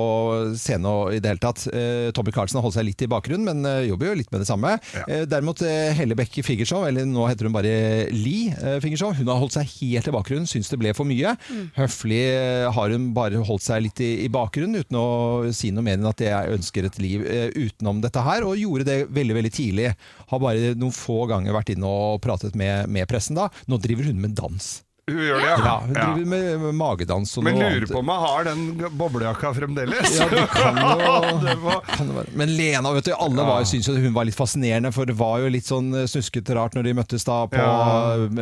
scene og i det hele tatt. Eh, Tommy Carlsen har holdt seg litt i bakgrunnen, men eh, jobber jo litt med det samme. Ja. Eh, derimot eh, Helle Beck Figershow, eller nå heter hun bare Li eh, Figershow, hun har holdt seg helt i bakgrunnen, syns det ble for mye. Høflig eh, har hun bare holdt seg litt i, i bakgrunnen, uten å si noe mer enn at jeg ønsker et liv eh, utenom dette her, og gjorde det veldig, veldig tidlig. Har bare noen få ganger vært inne og pratet med, med pressen da. Nå driver hun med dans. Hun gjør det, Ja, ja. hun driver med, med magedans og Men noe lurer annet. på om jeg har den boblejakka fremdeles. Ja, det kan jo [laughs] det var... kan det være. Men Lena, vet du, alle var, syntes jo hun var litt fascinerende, for det var jo litt sånn snuskete rart når de møttes da på, Ja.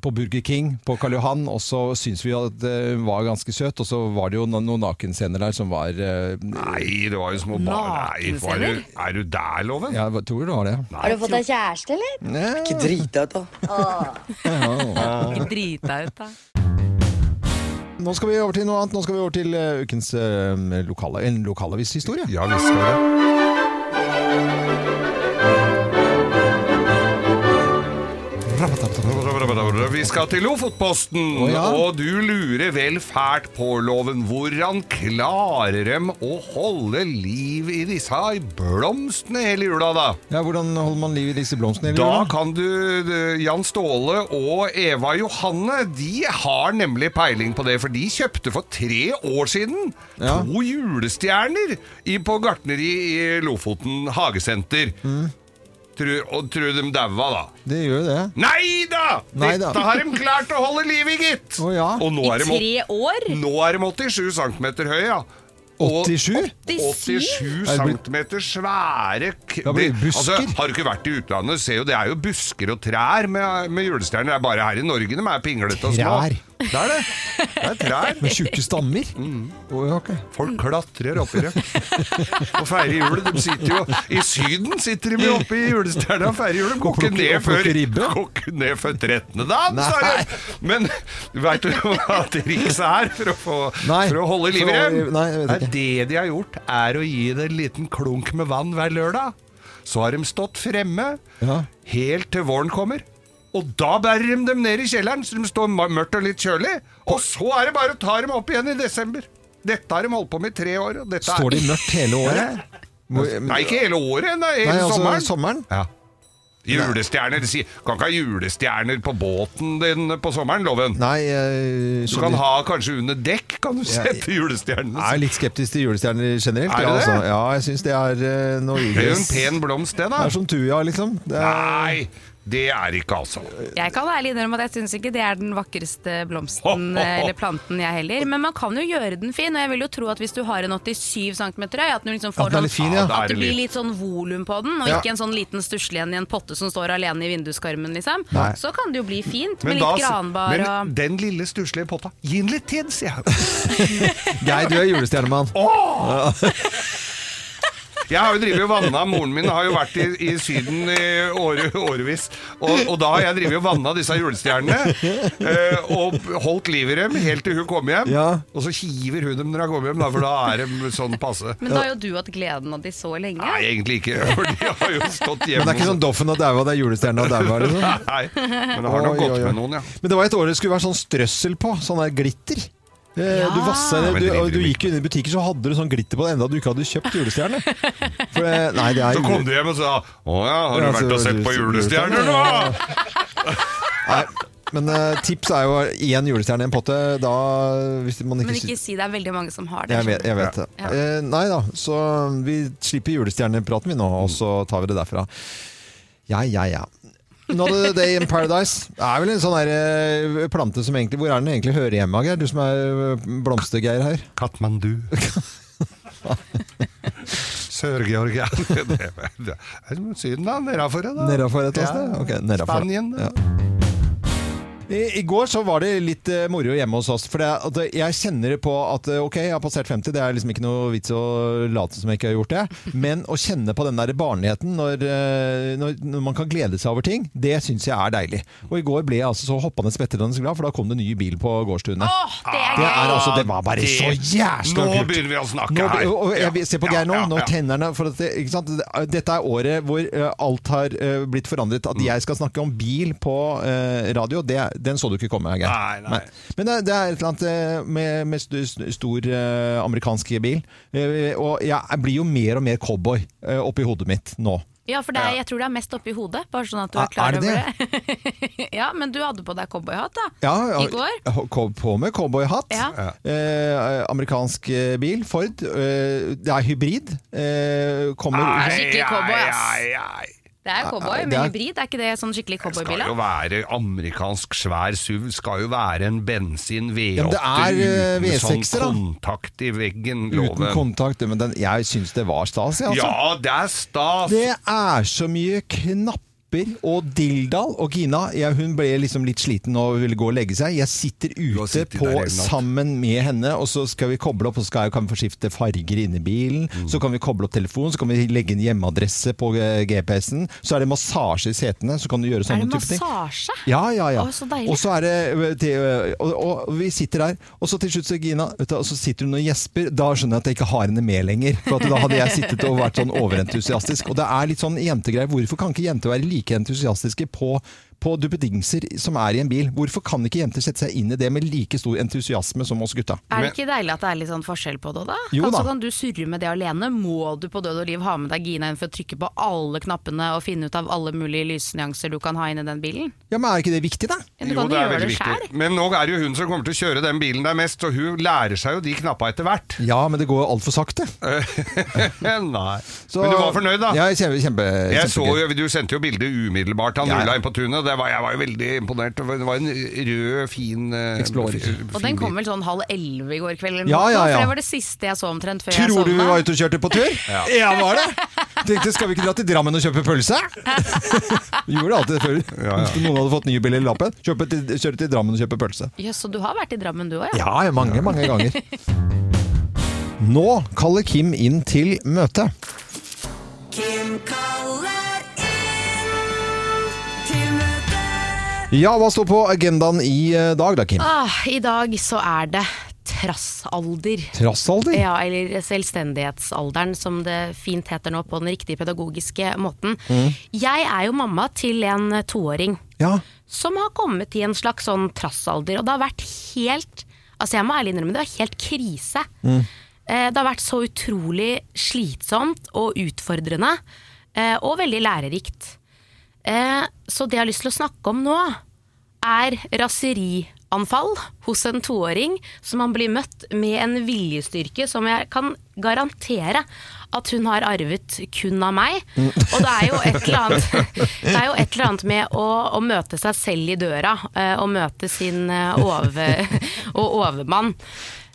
på Burger King på Karl Johan, og så syntes vi at eh, hun var ganske søt, og så var det jo no- noen nakenscener der som var eh, Nei, det var jo små barn. Nei, var du, er du der, Loven? Ja, jeg tror det var det. Har du fått deg kjæreste, eller? Ja. Ikke drit deg ut, da. Ikke drit da. Nå skal vi over til noe annet. Nå skal vi over til eh, ukens uh, lokale, en lokalavishistorie. Ja visst skal det. Vi skal til Lofotposten, Oh, ja. og du lurer vel fælt på, Loven. Hvordan klarer dem å holde liv i disse blomstene hele jula, da? Ja, Hvordan holder man liv i disse blomstene? hele Da jula? kan du Jan Ståle og Eva Johanne De har nemlig peiling på det, for de kjøpte for tre år siden Ja. to julestjerner på gartneri i Lofoten hagesenter. Mm. Tru, og tru de daua, da. Det gjør jo det. Nei da! Nei da. Dette har de klart å holde liv i, gitt! Å, ja. Og nå I er de, tre år? nå er de 87 cm høye, ja. Og 87? 87 Er cm svære k- Ja, blir det det- busker? Altså, Har du ikke vært i utlandet, ser jo det er jo busker og trær med, med julestjerner. Det er bare her i Norge de er pinglete og små. Trær? Det er det. Det er trær. Med tjukke stammer? Mm. Oh, okay. Folk klatrer oppi det og feirer jul. De sitter jo I Syden sitter de jo oppe i julestjerna og feirer jul. De går ikke ned før, går ned før 13. dagen, sa de. Men veit du hva trikset er for å, få, for å holde liv i dem? det de har gjort, er å gi det en liten klunk med vann hver lørdag. Så har de stått fremme Ja. helt til våren kommer. Og da bærer de dem ned i kjelleren, så de står mørkt og litt kjølig. Og så er det bare å ta dem opp igjen i desember. Dette har de holdt på med i tre år. Står de mørkt hele året? Nei, ikke hele året, nei, hele Nei, altså sommeren. sommeren. Ja. Julestjerner, sier Kan ikke ha julestjerner på båten din på sommeren, Loven? Nei, øh, Du kan ha kanskje under dekk, kan du Ja, sette julestjernene. Jeg er litt skeptisk til julestjerner generelt. Er ja, altså. det? ja, jeg syns det er øh, noe Det er jo en pen blomst, det, da. Det er som tuja, liksom. Det er, Nei, det er ikke altså. Jeg kan ærlig innrømme at jeg syns ikke det er den vakreste blomsten eh, [laughs] eller planten, jeg heller. Men man kan jo gjøre den fin, og jeg vil jo tro at hvis du har en 87 cm høy, at liksom At er fin, ja. Ja, At det blir litt- sånn volum på den, og Ja. ikke en sånn liten stusslig en i en potte som står alene i vinduskarmen, liksom. Nei. Så kan det jo bli fint Men, litt da, granbar men og den lille stusslige potta, gi den litt tid, sier jeg. [laughs] Geir, du er julestjernemann. Jeg har jo drivet og vanna, Moren min har jo vært i, i Syden i åre, årevis. Og, og da har jeg drevet og vanna disse julestjernene. eh, og holdt liv i dem helt til hun kom hjem. Ja. Og så hiver hun dem når hun kommer hjem, da, for da er de sånn passe. Men da har jo du hatt gleden av de så lenge. Nei, egentlig ikke. For de har jo stått hjemme. Men det er ikke sånn Doffen og daua, det er julestjerne og daua, liksom. Nei, men det har nok gått med noen, ja. Men det var et år det skulle være sånn strøssel på, sånn der glitter. Eh, Ja. Du, vasser, du, du gikk jo inn i butikken, så hadde du sånn glitter på det enda du ikke hadde kjøpt julestjerne. For det, nei, det er Så kom du hjem og sa Å ja, har du vært og sett på julestjerner nå? Nei, men eh, tips er jo én julestjerne i en potte. Da, hvis man ikke, Men ikke si det er veldig mange som har det. Jeg vet, jeg vet det. Ja. Eh, nei da, så vi slipper julestjernepraten vi nå, og så tar vi det derfra. Ja, ja, ja. Another Day in Paradise Det er vel en sånn der, eh, plante som egentlig Hvor er den egentlig hører hjemme, Geir? Du som er eh, blomstergeir her. Katmandu. [laughs] Sør-Georgia. Syden, da. Nedafor. da. Nedafor et sted? Ok. Spanien. Ja. I, I går så var det litt uh, moro hjemme hos oss. For det, at jeg kjenner på at eh, ok, jeg har passert 50, det er liksom ikke noe vits å late som jeg ikke har gjort det. Men å kjenne på den der barnligheten når, eh, når, når man kan glede seg over ting, det syns jeg er deilig. Og i går ble jeg altså så hoppende spetterende glad, for da kom det ny bil på gårdstunet. Oh, det er Det, er altså, det var bare Det- så jævla Nå begynner vi å snakke Nå, her. og jeg, se på Ja, Geir nå, ja, nå ja. tennerne for at det, ikke sant? Dette er året hvor uh, alt har uh, blitt forandret. Mm. At jeg skal snakke om bil på uh, radio, det, den så du ikke komme, Geir. Nei, nei. Men det, det er et eller annet eh, med, med st st- stor eh, amerikansk bil. Eh, og jeg blir jo mer og mer cowboy uh, oppi hodet mitt nå. Ja, for det er, jeg tror det er mest oppi hodet, bare sånn at du er klar er det over det. [laughs] ja, men du hadde på deg cowboyhatt, da. Ja, I går. ja, På med cowboyhatt. Ja. Eh, amerikansk bil, Ford. Eh, det er hybrid. Eh, kommer er skikkelig cowboy, ass. Ai, ai, ai. Det er cowboy men med er- hybrid, er ikke det sånn skikkelig Det skal jo være amerikansk svær SUV. Skal jo være en bensin V8 Ja, det er, eh, uten sånn da. kontakt i veggen. Uten kontakt. Men den, jeg syns det var stas, jeg, altså. Ja, det er stas! Det er så mye knapper og dildal. Og Gina ja, hun ble liksom litt sliten og ville gå og legge seg. Jeg sitter ute på sammen med henne, og så skal vi koble opp, og så skal, kan vi få skifte farger inni bilen. Mm. Så kan vi koble opp telefonen, så kan vi legge inn hjemmeadresse på eh, GPS-en. Så er det massasje i setene, så kan du gjøre Er sånne type ting. massasje? Ja, ja, ja. Å, så deilig. og så er det det, øh, og, og, og vi sitter der, og så til slutt så Gina, vet du, og så sitter hun og gjesper. Da skjønner jeg at jeg ikke har henne med lenger. For at da hadde jeg sittet og vært sånn overentusiastisk. Og det er litt sånn jentegreier. Hvorfor kan ikke jenter være like entusiastiske på på duppedingser som er i en bil. Hvorfor kan ikke jenter sette seg inn i det med like stor entusiasme som oss gutta? Er det ikke deilig at det er litt sånn forskjell på det da? Jo altså da. kan du surre med det alene? Må du på død og liv ha med deg Gina inn for å trykke på alle knappene og finne ut av alle mulige lysnyanser du kan ha inni den bilen? Ja, men Er ikke det viktig, da? Men du Jo, kan det er gjøre veldig det viktig. Men nå er det jo hun som kommer til å kjøre den bilen der mest, og hun lærer seg jo de knappa etter hvert. Ja, men det går altfor sakte. [laughs] Nei. Så- Men du var fornøyd, da? Ja, kjempe, kjempe, Jeg så kjempegøy. jo, Du sendte jo bildet umiddelbart. Han Ja, ja. rulla inn på tunet. Var, jeg var jo veldig imponert. Det var- en rød, fin eh, Explorer. Fin, Og den kom vel sånn halv elleve i går kveld? Ja, ja, ja. For det var det siste jeg så omtrent før jeg Tror du vi var ute og kjørte på tur? [laughs] Ja, var det? Tenkte, skal vi ikke dra til Drammen og kjøpe pølse? [laughs] Gjorde det alltid før. Ja, ja. Hvis noen hadde fått nye biler i lappen. Kjøpe til, kjøre til Drammen og kjøpe pølse. Ja, så du har vært i Drammen du òg, ja? Ja, ja, mange, mange ganger. Nå kaller Kim inn til møte. Kim kaller Ja, hva står på agendaen i eh, dag da, Kim? Ah, I dag så er det trassalder. Trassalder? Ja, eller selvstendighetsalderen, som det fint heter nå på den riktige pedagogiske måten. Mm. Jeg er jo mamma til en toåring. Ja. som har kommet i en slags sånn trassalder, og det har vært helt Altså jeg må ærlig innrømme, det var helt krise. Mm. Det har vært så utrolig slitsomt og utfordrende, eh, og veldig lærerikt. Eh, Så det jeg har lyst til å snakke om nå, er raserianfall hos en toåring som han blir møtt med en viljestyrke som jeg kan garantere at hun har arvet kun av meg. Og det er jo et eller annet, det er jo et eller annet med å, å møte seg selv i døra, eh, og møte sin eh, over, [laughs] og overmann.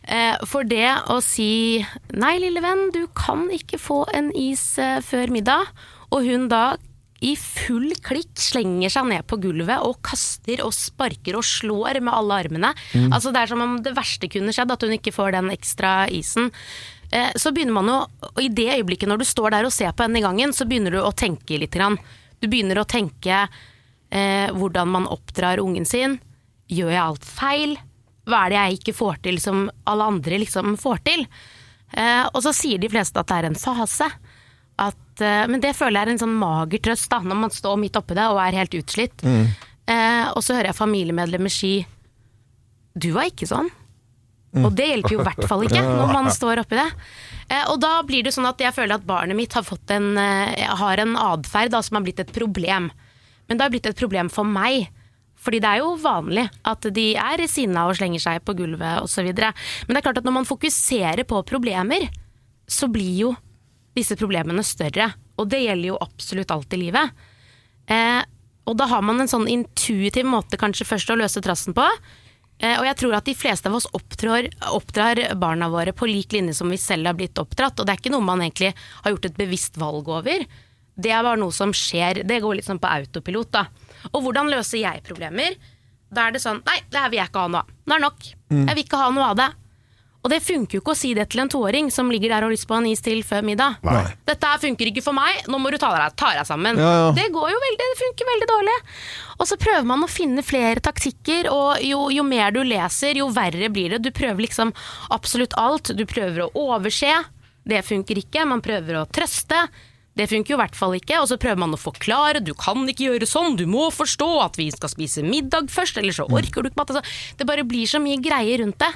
Eh, For det å si 'nei, lille venn, du kan ikke få en is eh, før middag', og hun da i full klikk slenger seg ned på gulvet og kaster og sparker og slår med alle armene. Altså Det er som om det verste kunne skjedd, at hun ikke får den ekstra isen. Eh, Så begynner man jo, og i det øyeblikket når du står der og ser på henne i gangen, så begynner du å tenke litt. Grann. Du begynner å tenke eh, hvordan man oppdrar ungen sin. Gjør jeg alt feil? Hva er det jeg ikke får til som alle andre liksom får til? Eh, og så sier de fleste at det er en fase. At, eh, men det føler jeg er en sånn mager trøst da, når man står midt oppi det og er helt utslitt. Eh, og så hører jeg familiemedlemmer si Du var ikke sånn. Og det hjelper jo i hvert fall ikke [laughs] når man står oppi det. Eh, og da blir det sånn at jeg føler at barnet mitt har, fått en, eh, har en atferd som har blitt et problem. Men det har blitt et problem for meg. Fordi det er jo vanlig at de er sinna og slenger seg på gulvet osv. Men det er klart at når man fokuserer på problemer, så blir jo disse problemene større. Og det gjelder jo absolutt alt i livet. Eh, og da har man en sånn intuitiv måte kanskje først å løse trassen på. Eh, og jeg tror at de fleste av oss oppdrar, oppdrar barna våre på lik linje som vi selv har blitt oppdratt. Og det er ikke noe man egentlig har gjort et bevisst valg over. Det er bare noe som skjer. Det går litt sånn på autopilot, da. Og hvordan løser jeg problemer? Da er det sånn Nei, det her vil jeg ikke ha noe av. Nå er det nok. Jeg vil ikke ha noe av det. Og det funker jo ikke å si det til en toåring som ligger der og har lyst på en is til før middag. Nei. Dette her funker ikke for meg, nå må du ta deg, ta deg sammen. Ja, ja. Det går jo veldig, det funker veldig dårlig. Og så prøver man å finne flere taktikker, og jo, jo mer du leser, jo verre blir det. Du prøver liksom absolutt alt. Du prøver å overse, det funker ikke. Man prøver å trøste. Det funker jo i hvert fall ikke, og så prøver man å forklare. Du kan ikke gjøre sånn, du må forstå at vi skal spise middag først, eller så orker du ikke mat. Altså, det bare blir så mye greier rundt det.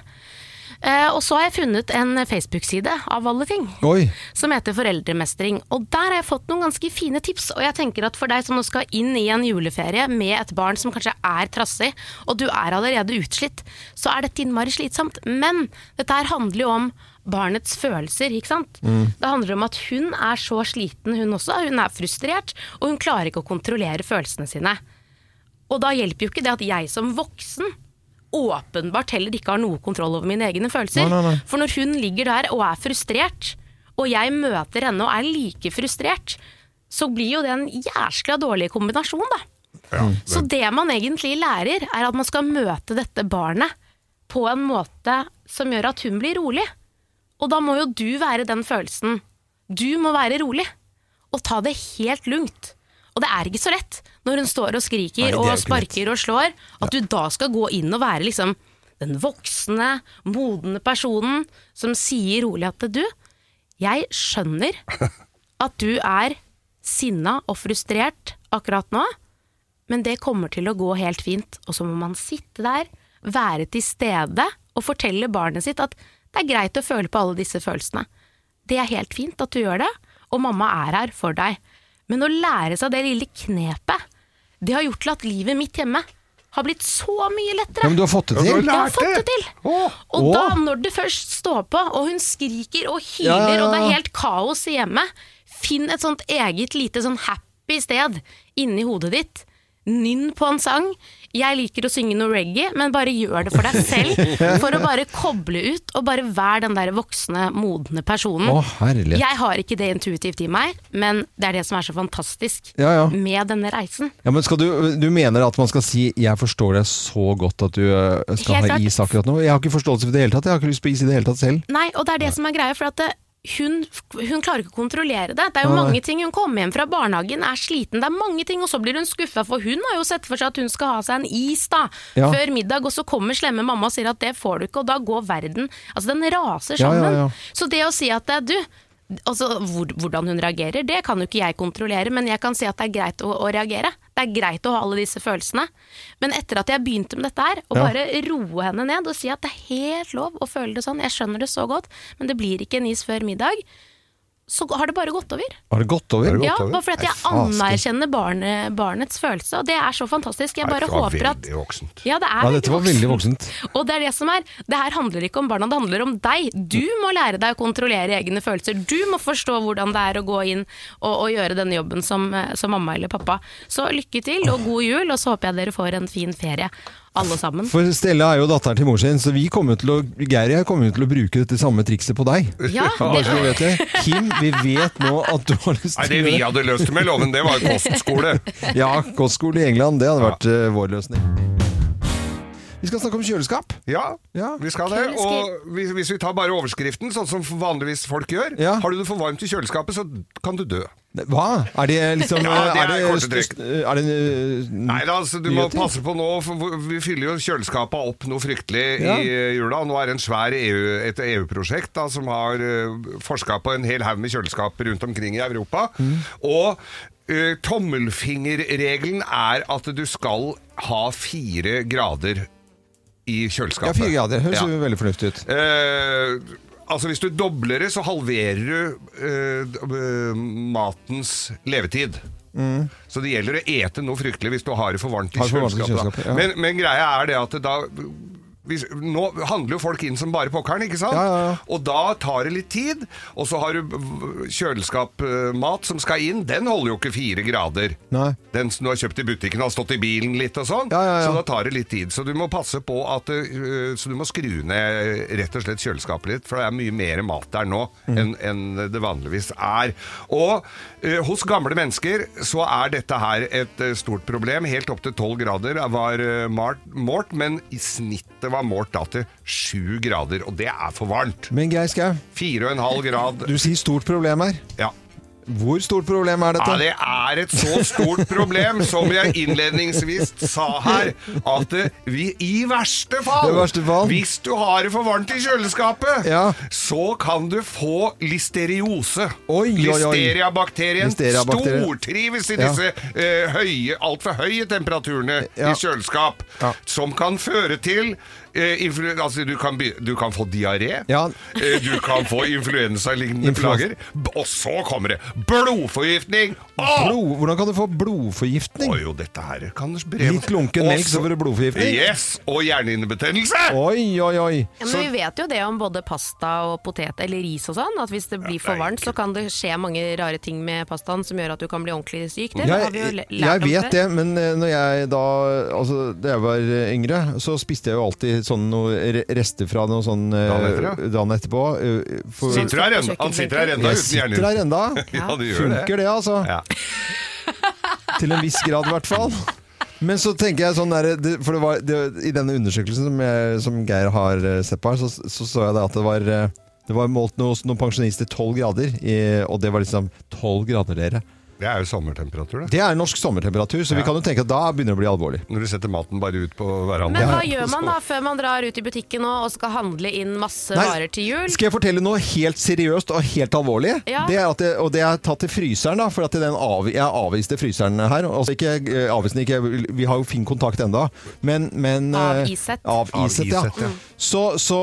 Eh, og så har jeg funnet en Facebook-side, av alle ting Oi. som heter Foreldremestring. Og der har jeg fått noen ganske fine tips. Og jeg tenker at for deg som nå skal inn i en juleferie med et barn som kanskje er trassig, og du er allerede utslitt, så er dette innmari slitsomt. Men dette her handler jo om barnets følelser, ikke sant. Det handler om at hun er så sliten, hun også. Hun er frustrert, og hun klarer ikke å kontrollere følelsene sine. Og da hjelper jo ikke det at jeg som voksen åpenbart heller ikke har noe kontroll over mine egne følelser. Nei, nei, nei. For når hun ligger der og er frustrert, og jeg møter henne og er like frustrert, så blir jo det en jæskla dårlig kombinasjon, da. Ja, Så det man egentlig lærer, er at man skal møte dette barnet på en måte som gjør at hun blir rolig. Og da må jo du være den følelsen. Du må være rolig, og ta det helt lugnt. Og det er ikke så lett når hun står og skriker Nei, og sparker og slår, at du da skal gå inn og være liksom den voksne, modne personen som sier rolig at du, jeg skjønner [laughs] at du er sinna og frustrert akkurat nå, men det kommer til å gå helt fint. Og så må man sitte der, være til stede og fortelle barnet sitt at det er greit å føle på alle disse følelsene. Det er helt fint at du gjør det, og mamma er her for deg. Men å lære seg det lille knepet, det har gjort til at livet mitt hjemme har blitt så mye lettere. Ja, men du har fått det Ja, du har til? Jeg har fått det det. til! Åh. Og Åh. da, når det først står på, og hun skriker og hyler, Ja, ja, ja. og det er helt kaos i hjemmet, finn et sånt eget lite sånn happy sted inni hodet ditt. Nynn på en sang. Jeg liker å synge noe reggae, men bare gjør det for deg selv. [laughs] For å bare koble ut, og bare vær den der voksne, modne personen. Å, herlighet. Jeg har ikke det intuitivt i meg, men det er det som er så fantastisk Ja, ja. med denne reisen. Ja, men skal du, du mener at man skal si 'jeg forstår deg så godt at du øh, skal Helt ha klart. is akkurat nå'? Jeg har ikke forståelse for det i det hele tatt. Jeg har ikke lyst på is i det hele tatt selv. Nei, og det er det som er greia, for at det, hun, hun klarer ikke å kontrollere det. Det er jo Nei. mange ting Hun kommer hjem fra barnehagen, er sliten, det er mange ting, og så blir hun skuffa, for hun har jo sett for seg at hun skal ha seg en is da, Ja. før middag, og så kommer slemme mamma og sier at det får du ikke, og da går verden Altså, den raser Ja, ja, sammen. ja. Så det å si at det er du Altså, hvor, Hvordan hun reagerer, det kan jo ikke jeg kontrollere, men jeg kan si at det er greit å, å reagere. Det er greit å ha alle disse følelsene. Men etter at jeg begynte med dette her, å Ja. bare roe henne ned og si at det er helt lov å føle det sånn, jeg skjønner det så godt, men det blir ikke en is før middag, så har det bare gått over. Har det gått over? Det Ja, bare fordi at jeg anerkjenner barnet, barnets følelse, og det er så fantastisk. Jeg bare det var håper at veldig voksent. Ja, det er Ja, dette var veldig voksent. Og det er det som er. Det her handler ikke om barna, det handler om deg. Du må lære deg å kontrollere egne følelser. Du må forstå hvordan det er å gå inn og, og gjøre denne jobben som, eh, som mamma eller pappa. Så lykke til, og god jul, og så håper jeg dere får en fin ferie, alle sammen. For Stella er jo datteren til mor sin, så vi kommer til å, Geir og jeg kommer til å bruke dette samme trikset på deg. Ja, Bare så du det, vet det. Kim, vi vet nå at du har lyst til Nei, Det vi hadde løst det med loven, det var jo kostskole. Ja, kostskole i England, det hadde vært eh, vår løsning. Vi skal snakke om kjøleskap. Ja, Ja. vi skal det. Og hvis, hvis vi tar bare overskriften, sånn som vanligvis folk gjør Ja. Har du det for varmt i kjøleskapet, så kan du dø. Hva? Er det liksom [laughs] Ja, det er det, korte. Er det eh, Nei, da, altså, du må nyheter? passe på nå, for vi fyller jo kjøleskapet opp noe fryktelig Ja. i eh, jula. Nå er det en svær EU, et EU-prosjekt da, som har uh, forska på en hel haug med kjøleskap rundt omkring i Europa. Mm. Og uh, tommelfingerregelen er at du skal ha fire grader i Ja, kjøleskapet. fire grader. Høres Ja. jo veldig fornuftig ut. Eh, altså Hvis du dobler det, så halverer du eh, matens levetid. Så det gjelder å ete noe fryktelig hvis du har det for varmt i kjøleskapet, ja. men, men greia er det at da hvis, Nå handler jo folk inn som bare pokkeren, ikke sant? Ja, ja, ja. Og da tar det litt tid. Og så har du kjøleskapmat som skal inn. Den holder jo ikke fire grader. Nei. Den som du har kjøpt i butikken, har stått i bilen litt og sånn. Ja, ja, ja. Så da tar det litt tid. Så du må passe på at uh, Så du må skru ned rett og slett kjøleskapet litt, for det er mye mer mat der nå Mm. enn en det vanligvis er. Og hos gamle mennesker så er dette her et øh, stort problem. Helt opp til 12 grader var malt, målt, men i snittet var målt da til 7 grader, og det er for varmt. Men Geir Skau, 4,5 grad. du sier stort problem her. Ja. Hvor stort problem er dette? Ja, det er et så stort problem, som jeg innledningsvis sa her, at vi i verste fall, I verste fall. hvis du har det for varmt i kjøleskapet, Ja. så kan du få listeriose. Oi. Listeriabakterien stortrives i Ja. disse eh, høye, altfor høye temperaturene Ja. i kjøleskap, som kan føre til eh, altså, du, kan du kan få diaré, Ja. eh, du kan få influensalignende Influens- plager, og så kommer det blodforgiftning! Åh! Blod, hvordan kan du få blodforgiftning? Oi, jo, dette her kan. Litt lunken melk, så får du blodforgiftning? Yes, og hjernehinnebetennelse! Oi, oi, oi. ja, men vi vet jo det om både pasta og potet eller ris og sånn, at hvis det blir for varmt, så kan det skje mange rare ting med pastaen som gjør at du kan bli ordentlig syk. Det har vi jo Jeg, jeg lært om vet det, men eh, når jeg da Altså, da jeg var eh, yngre, så spiste jeg jo alltid sånn noe rester fra noe sånn eh, Dagen etter, ja. dagen etterpå. eh, for- Sitter du her ennå? Han sitter her ennå uten uten sitter her enda. [laughs] Ja, det gjør. Funker det, altså. Ja. [laughs] Til en viss grad, i hvert fall. Men så tenker jeg sånn der, det, For det var, det, i denne undersøkelsen som, jeg, som Geir har eh, sett på her, så så, så jeg det at det var det var målt noe, noen pensjonister 12 grader, i, og det var liksom 12 grader, dere. Det er jo sommertemperatur, det. Det er norsk sommertemperatur, så vi kan jo tenke at da begynner det å bli alvorlig. Når du setter maten bare ut på verandaen. Men hva [laughs] gjør man da før man drar ut i butikken nå og skal handle inn masse Nei, varer til jul? Skal jeg fortelle noe helt seriøst og helt alvorlig? Ja. Det er at det, og det er tatt til fryseren, da, for at den av, jeg avviste fryseren her. Altså ikke eh, ikke, vi har jo fin kontakt enda, men, men eh, Avisett. Aviset, ja. Aviset, ja. Så, så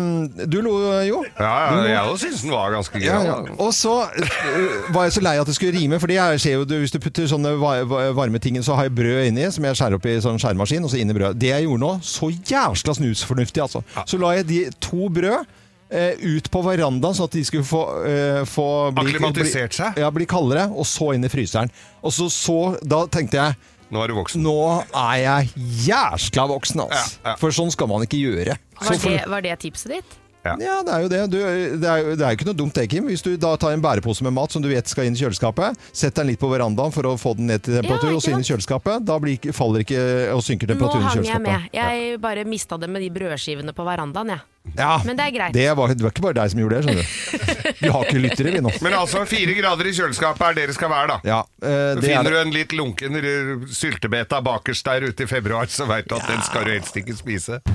mm, Du lo jo. Ja, ja, jeg også syns den var ganske Ja, gøy. ja. Og så øh, var jeg så lei at det skulle rime, for jeg ser jo hvis du putter sånne va- va- varme ting Så har jeg brød inni, som jeg skjærer opp i sånn skjæremaskin, og så inn i brød. Det jeg gjorde nå, så jævla snusfornuftig, altså. Så la jeg de to brød eh, ut på verandaen, sånn at de skulle få, uh, få Akklimatisert seg? Ja, bli kaldere, og så inn i fryseren. Og så, så Da tenkte jeg Nå er du voksen. nå er jeg jæskla voksen, altså. Ja, ja. For sånn skal man ikke gjøre. Var det, var det tipset ditt? Ja. ja, det er jo det. Du, det, er, jo- det er jo ikke noe dumt det, Kim. Hvis du da tar en bærepose med mat som du vet skal inn i kjøleskapet, sett den litt på verandaen for å få den ned til temperatur, Ja, og så inn i kjøleskapet, da blir, ikke- faller ikke og synker Nå temperaturen i hang jeg kjøleskapet. med. Jeg bare mista det med de brødskivene på verandaen, jeg. Ja, Men det er greit. Det var, det var ikke bare deg som gjorde det, skjønner du. [laughs] Vi har ikke lyttere, vi nå. Men altså, fire grader i kjøleskapet er det det skal være, da. Ja, eh, det er Finner du en litt lunken r- syltebeta bakerst der ute i februar, så veit du at den skal du helst ikke spise. [laughs]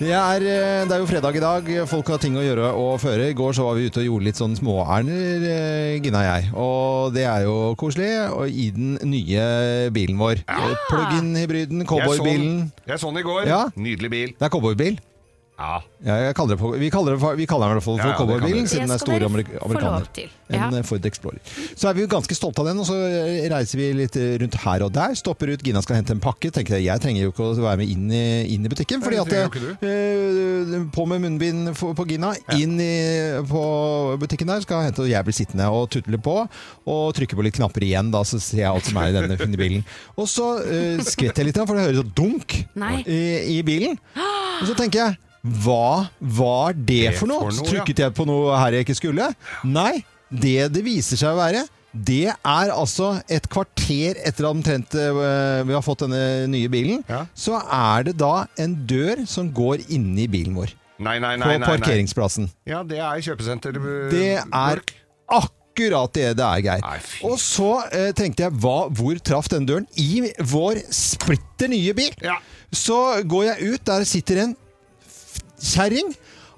Det er, eh, det er jo fredag i dag. Folk har ting å gjøre og føre. I går så var vi ute og gjorde litt sånn småærender, eh, Gina og jeg. Og det er jo koselig. Og i den nye bilen vår. Ja. Plug-in-hybriden, Jeg så cowboybilen. den- Jeg så den i går. Ja. Nydelig bil. Det er cowboybil. Ja. Ja, jeg kaller det på, vi kaller, det, vi kaller den i hvert fall for Ja, ja, cowboybilen, siden den Det er store amerik amerikaner. En Ja. eh, Ford Explorer. Så er vi jo ganske stolte av den, og så eh, reiser vi litt eh, rundt her og der. Stopper ut, Gina skal hente en pakke. Tenker jeg, jeg trenger jo ikke å være med inn i, inn i butikken, fordi at jeg eh, På med munnbind på Gina, inn i, på butikken der, skal hente, og jeg blir sittende og tutle på, og trykke på litt knapper igjen, da, så ser jeg alt som er i denne hundebilen. bilen. Og så uh, skvetter jeg litt, for det høres så dunk i, i bilen. Og så tenker jeg hva var det, Det for noe? Så trykket jeg på noe her jeg ikke skulle. Nei, det det viser seg å være, det er altså et kvarter etter omtrent eh, vi har fått denne nye bilen, Ja. så er det da en dør som går inni bilen vår. Nei, nei, På nei. nei. parkeringsplassen. Ja, det er kjøpesenter. eh, Det er akkurat det det er, Geir. Og så eh, tenkte jeg, hva, hvor traff den døren? I vår splitter nye bil! Ja. Så går jeg ut, der sitter en kjerring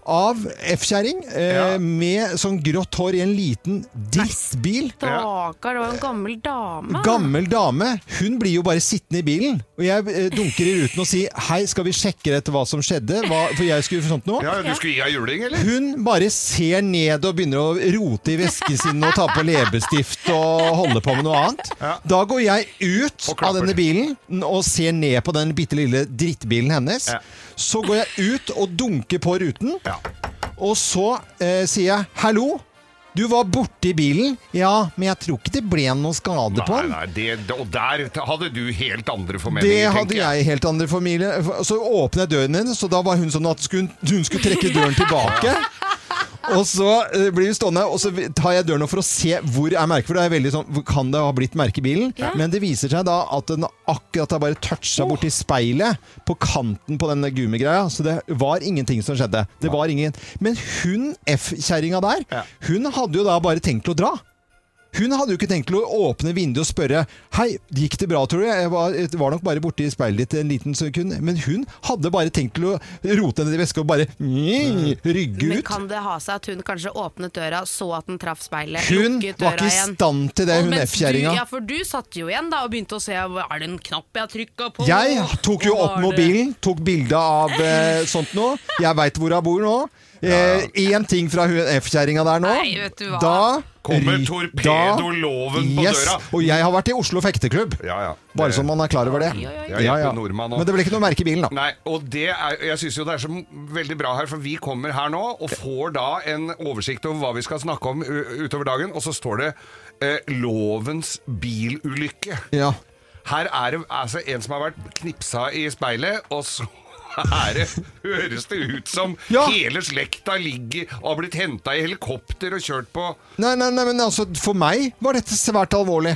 av F-kjerring eh, Ja. med sånn grått hår i en liten drittbil. Stakkar, det var en gammel dame. Gammel dame. Hun blir jo bare sittende i bilen. Og jeg eh, dunker i ruten og sier hei, skal vi sjekke etter hva som skjedde? Hva, for jeg skulle for sånt noe. ja, du skulle gi henne juling, eller? Hun bare ser ned og begynner å rote i vesken sin og ta på leppestift og holde på med noe annet. Ja. Da går jeg ut av denne bilen og ser ned på den bitte lille drittbilen hennes. Ja. Så går jeg ut og dunker på ruten, Ja. Og så eh, sier jeg 'hallo'. Du var borte i bilen? Ja, men jeg tror ikke det ble noe skade på Nei, den. nei, det, og der hadde du helt andre Det formeninger, hadde tenker jeg helt andre familie. Så åpnet jeg døren hennes, og da var hun sånn at hun skulle trekke døren tilbake. [laughs] Og så eh, blir vi stående, og så tar jeg døren opp for å se hvor er merket. For det er veldig sånn, kan det ha blitt merke i bilen? Men det viser seg da at den akkurat har bare toucha borti speilet på kanten på denne gummigreia. Så det var ingenting som skjedde. Det var ingen. Men hun F-kjerringa der, Ja. hun hadde jo da bare tenkt å dra. Hun hadde jo ikke tenkt å åpne vinduet og spørre Hei, gikk det bra, tror du? Jeg var, var nok bare borti speilet ditt en liten sekund. Men hun hadde bare tenkt å rote ned i veska og bare mm, rygge Men kan det ha seg at hun kanskje åpnet døra, så at den traff speilet, Hun lukket døra igjen? Hun var ikke i stand til det, Og hun F-kjerringa. Ja, for du satt jo igjen da og begynte å se Er det en knapp jeg trykka på? Jeg tok jo opp mobilen, tok bilde av eh, [laughs] sånt nå. Jeg veit hvor hun bor nå. Én ting fra F-kjerringa der nå. Nei, vet du hva. Da Kommer torpedoloven på yes. døra. Og jeg har vært i Oslo fekteklubb. Ja, ja. Bare så man er klar over det. Ja, nordmann. Men det ble ikke noe merke i bilen, da. Nei, og det er, jeg syns jo det er så veldig bra her, for vi kommer her nå og får da en oversikt over hva vi skal snakke om utover dagen, og så står det eh, 'Lovens bilulykke'. Ja. Her er det altså en som har vært knipsa i speilet, og så er det, høres det ut som Ja. hele slekta ligger og har blitt henta i helikopter og kjørt på Nei, nei, nei, men altså, for meg var dette svært alvorlig.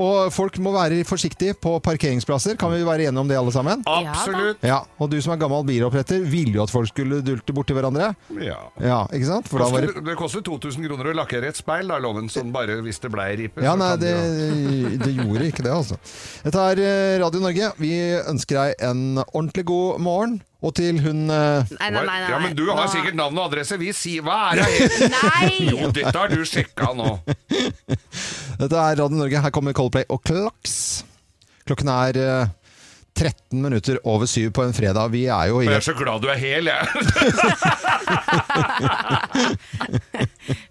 Og folk må være forsiktige på parkeringsplasser. Kan vi være enige om det, alle sammen? Absolutt. Ja, Og du som er gammel biloppretter, ville jo at folk skulle dulte borti hverandre. Ja. Ja, ikke sant? For da var det det koster 2000 kroner å lakkere et speil, da, loven. Sånn bare hvis det blei ripe. Ja, nei, det, det gjorde ikke det, altså. Dette er eh, Radio Norge. Vi ønsker deg en ordentlig god morgen. Og til hun eh, Nei, nei, nei, nei. Ja, men du har Nå- sikkert navn og adresse. Vi sier Hva er det? Nei! Jo, dette har du sjekka nå. [laughs] Dette er Radio Norge. Her kommer Coldplay og Klaks. Klokken er eh, 13 minutter over syv på en fredag. Vi er jo i jeg er så glad du er hel, jeg. [laughs]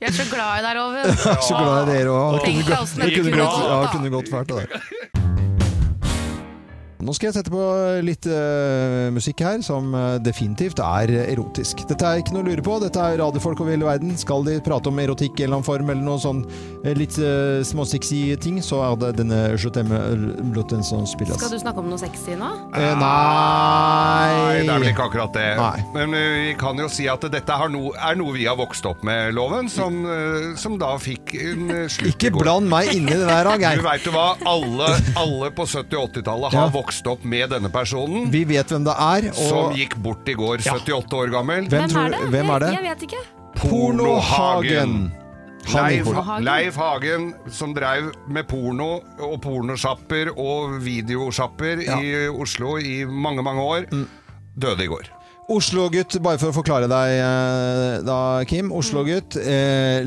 Jeg er så glad i deg, Loven. [laughs] Jeg er så glad i dere òg. Tenk deg åssen Det kunne gått, bra, ja, kunne gått fælt, det der. Nå skal jeg sette på litt uh, musikk her som eh, definitivt er erotisk. Dette er ikke noe å lure på. Dette er radiofolk over hele verden. Skal de prate om erotikk i en eller annen form, eller noe sånn eh, litt uh, småsexy ting, så er det denne Jotemme-låten som spilles. Skal du snakke om noe sexy nå? Eh, Nei, nei det er vel ikke akkurat det. Nei. Men vi kan jo si at dette har no, er noe vi har vokst opp med, Loven, som, uh, som da fikk en slutt Ikke bland meg inni det der, Geir. Du veit jo hva, alle, alle på 70- og 80-tallet har Ja. vokst opp med denne personen. Vi vet hvem det er. Som gikk bort i går, Ja. 78 år gammel. hvem, tror, hvem er det? Jeg, jeg vet ikke. Pornohagen. Leif. Hagen. Leif Hagen, som drev med porno og pornosjapper og videosjapper Ja. i Oslo i mange, mange år, døde i går. Oslo-gutt, bare for å forklare deg eh, da, Kim. Oslo-gutt eh,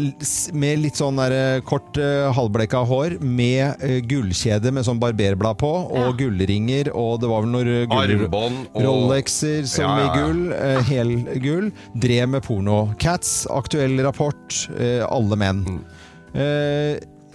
med litt sånn der, eh, kort eh, halvbleka hår, med eh, gullkjede med sånn barberblad på, og ja. gullringer, og det var vel noen eh, gull... Og... Rolexer som ja. i gull. Eh, Helgull. Drev med porno. Cats, aktuell rapport. alle menn. Mm.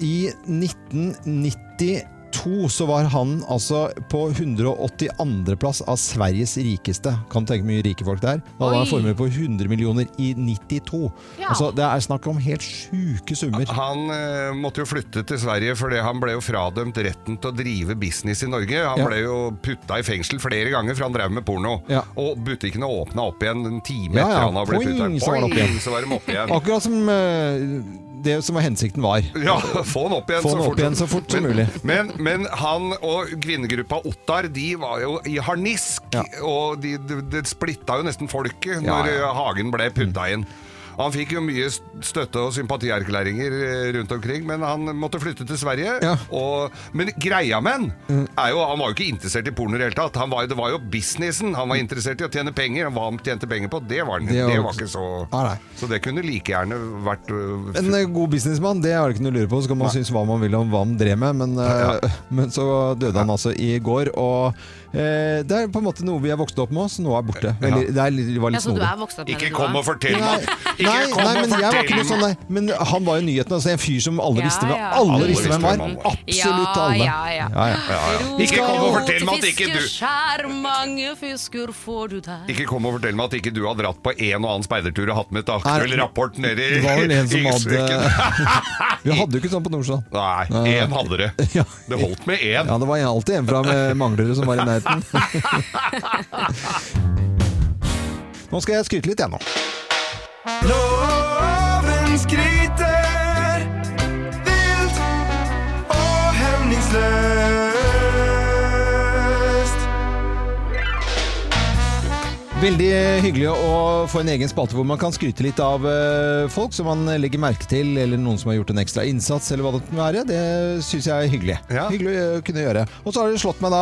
I 1990 2002 så var han altså på 182.-plass av Sveriges rikeste. Kan du tenke mye rike folk der. Da hadde han en formue på 100 millioner i 92. Ja. Altså, det er snakk om helt sjuke summer. Han eh, måtte jo flytte til Sverige fordi han ble jo fradømt retten til å drive business i Norge. Han ja. ble jo putta i fengsel flere ganger for han drev med porno. Ja. Og butikkene åpna opp igjen en time etter han hadde blitt putta. Så, så var de opp igjen. [laughs] Akkurat som eh, det som var hensikten var. Ja, få han opp igjen, så, han fort opp igjen så fort som mulig. Men, men han og kvinnegruppa Ottar De var jo i harnisk, Ja. og de, de, det splitta jo nesten folket når Hagen ble putta inn. Han fikk jo mye støtte og sympatierklæringer eh, rundt omkring, men han måtte flytte til Sverige. Ja. Og, men greia med han er jo Han var jo ikke interessert i porno i det hele tatt. Han var, det var jo businessen han var interessert i, å tjene penger. Hva han tjente penger på, det var, Det det var- var, ikke så ah, nei. Så det kunne like gjerne vært uh, En eh, god businessmann, det er det ikke noe å lure på. Så kan man synes hva man vil om hva han drev med, men, eh, [laughs] men så døde han altså i går. Og det er på en måte noe vi er vokst opp med, så noe er borte. Veldig, det, er, det var litt snodig. Ikke kom og fortell meg nei, nei, men jeg var ikke noe sånn nei. Men han var jo nyheten. Altså en fyr som alle Ja, visste hvem ja. Alle Alle visste hvem var. han var. Absolutt alle. ja, ja. Ja, ja. ja, ja. Ikke kom og fortell meg at ikke du. Ikke kom og fortell meg at ikke du har dratt på en og annen speidertur og hatt med et aktuell rapport nedi Det var vel en som i hadde [laughs] Vi hadde jo ikke sånn på Nordstrand. Nei, én hadde det. [laughs] Det holdt med én. Ja, det var alltid en fra Manglerud som var i nærheten. Nå skal jeg skryte litt, jeg nå. Loven skryter Veldig hyggelig å få en egen spalte hvor man kan skryte litt av eh, folk som man legger merke til, eller noen som har gjort en ekstra innsats, eller hva det måtte være. Det syns jeg er hyggelig. Ja. Hyggelig å kunne gjøre. Og så har det slått meg da,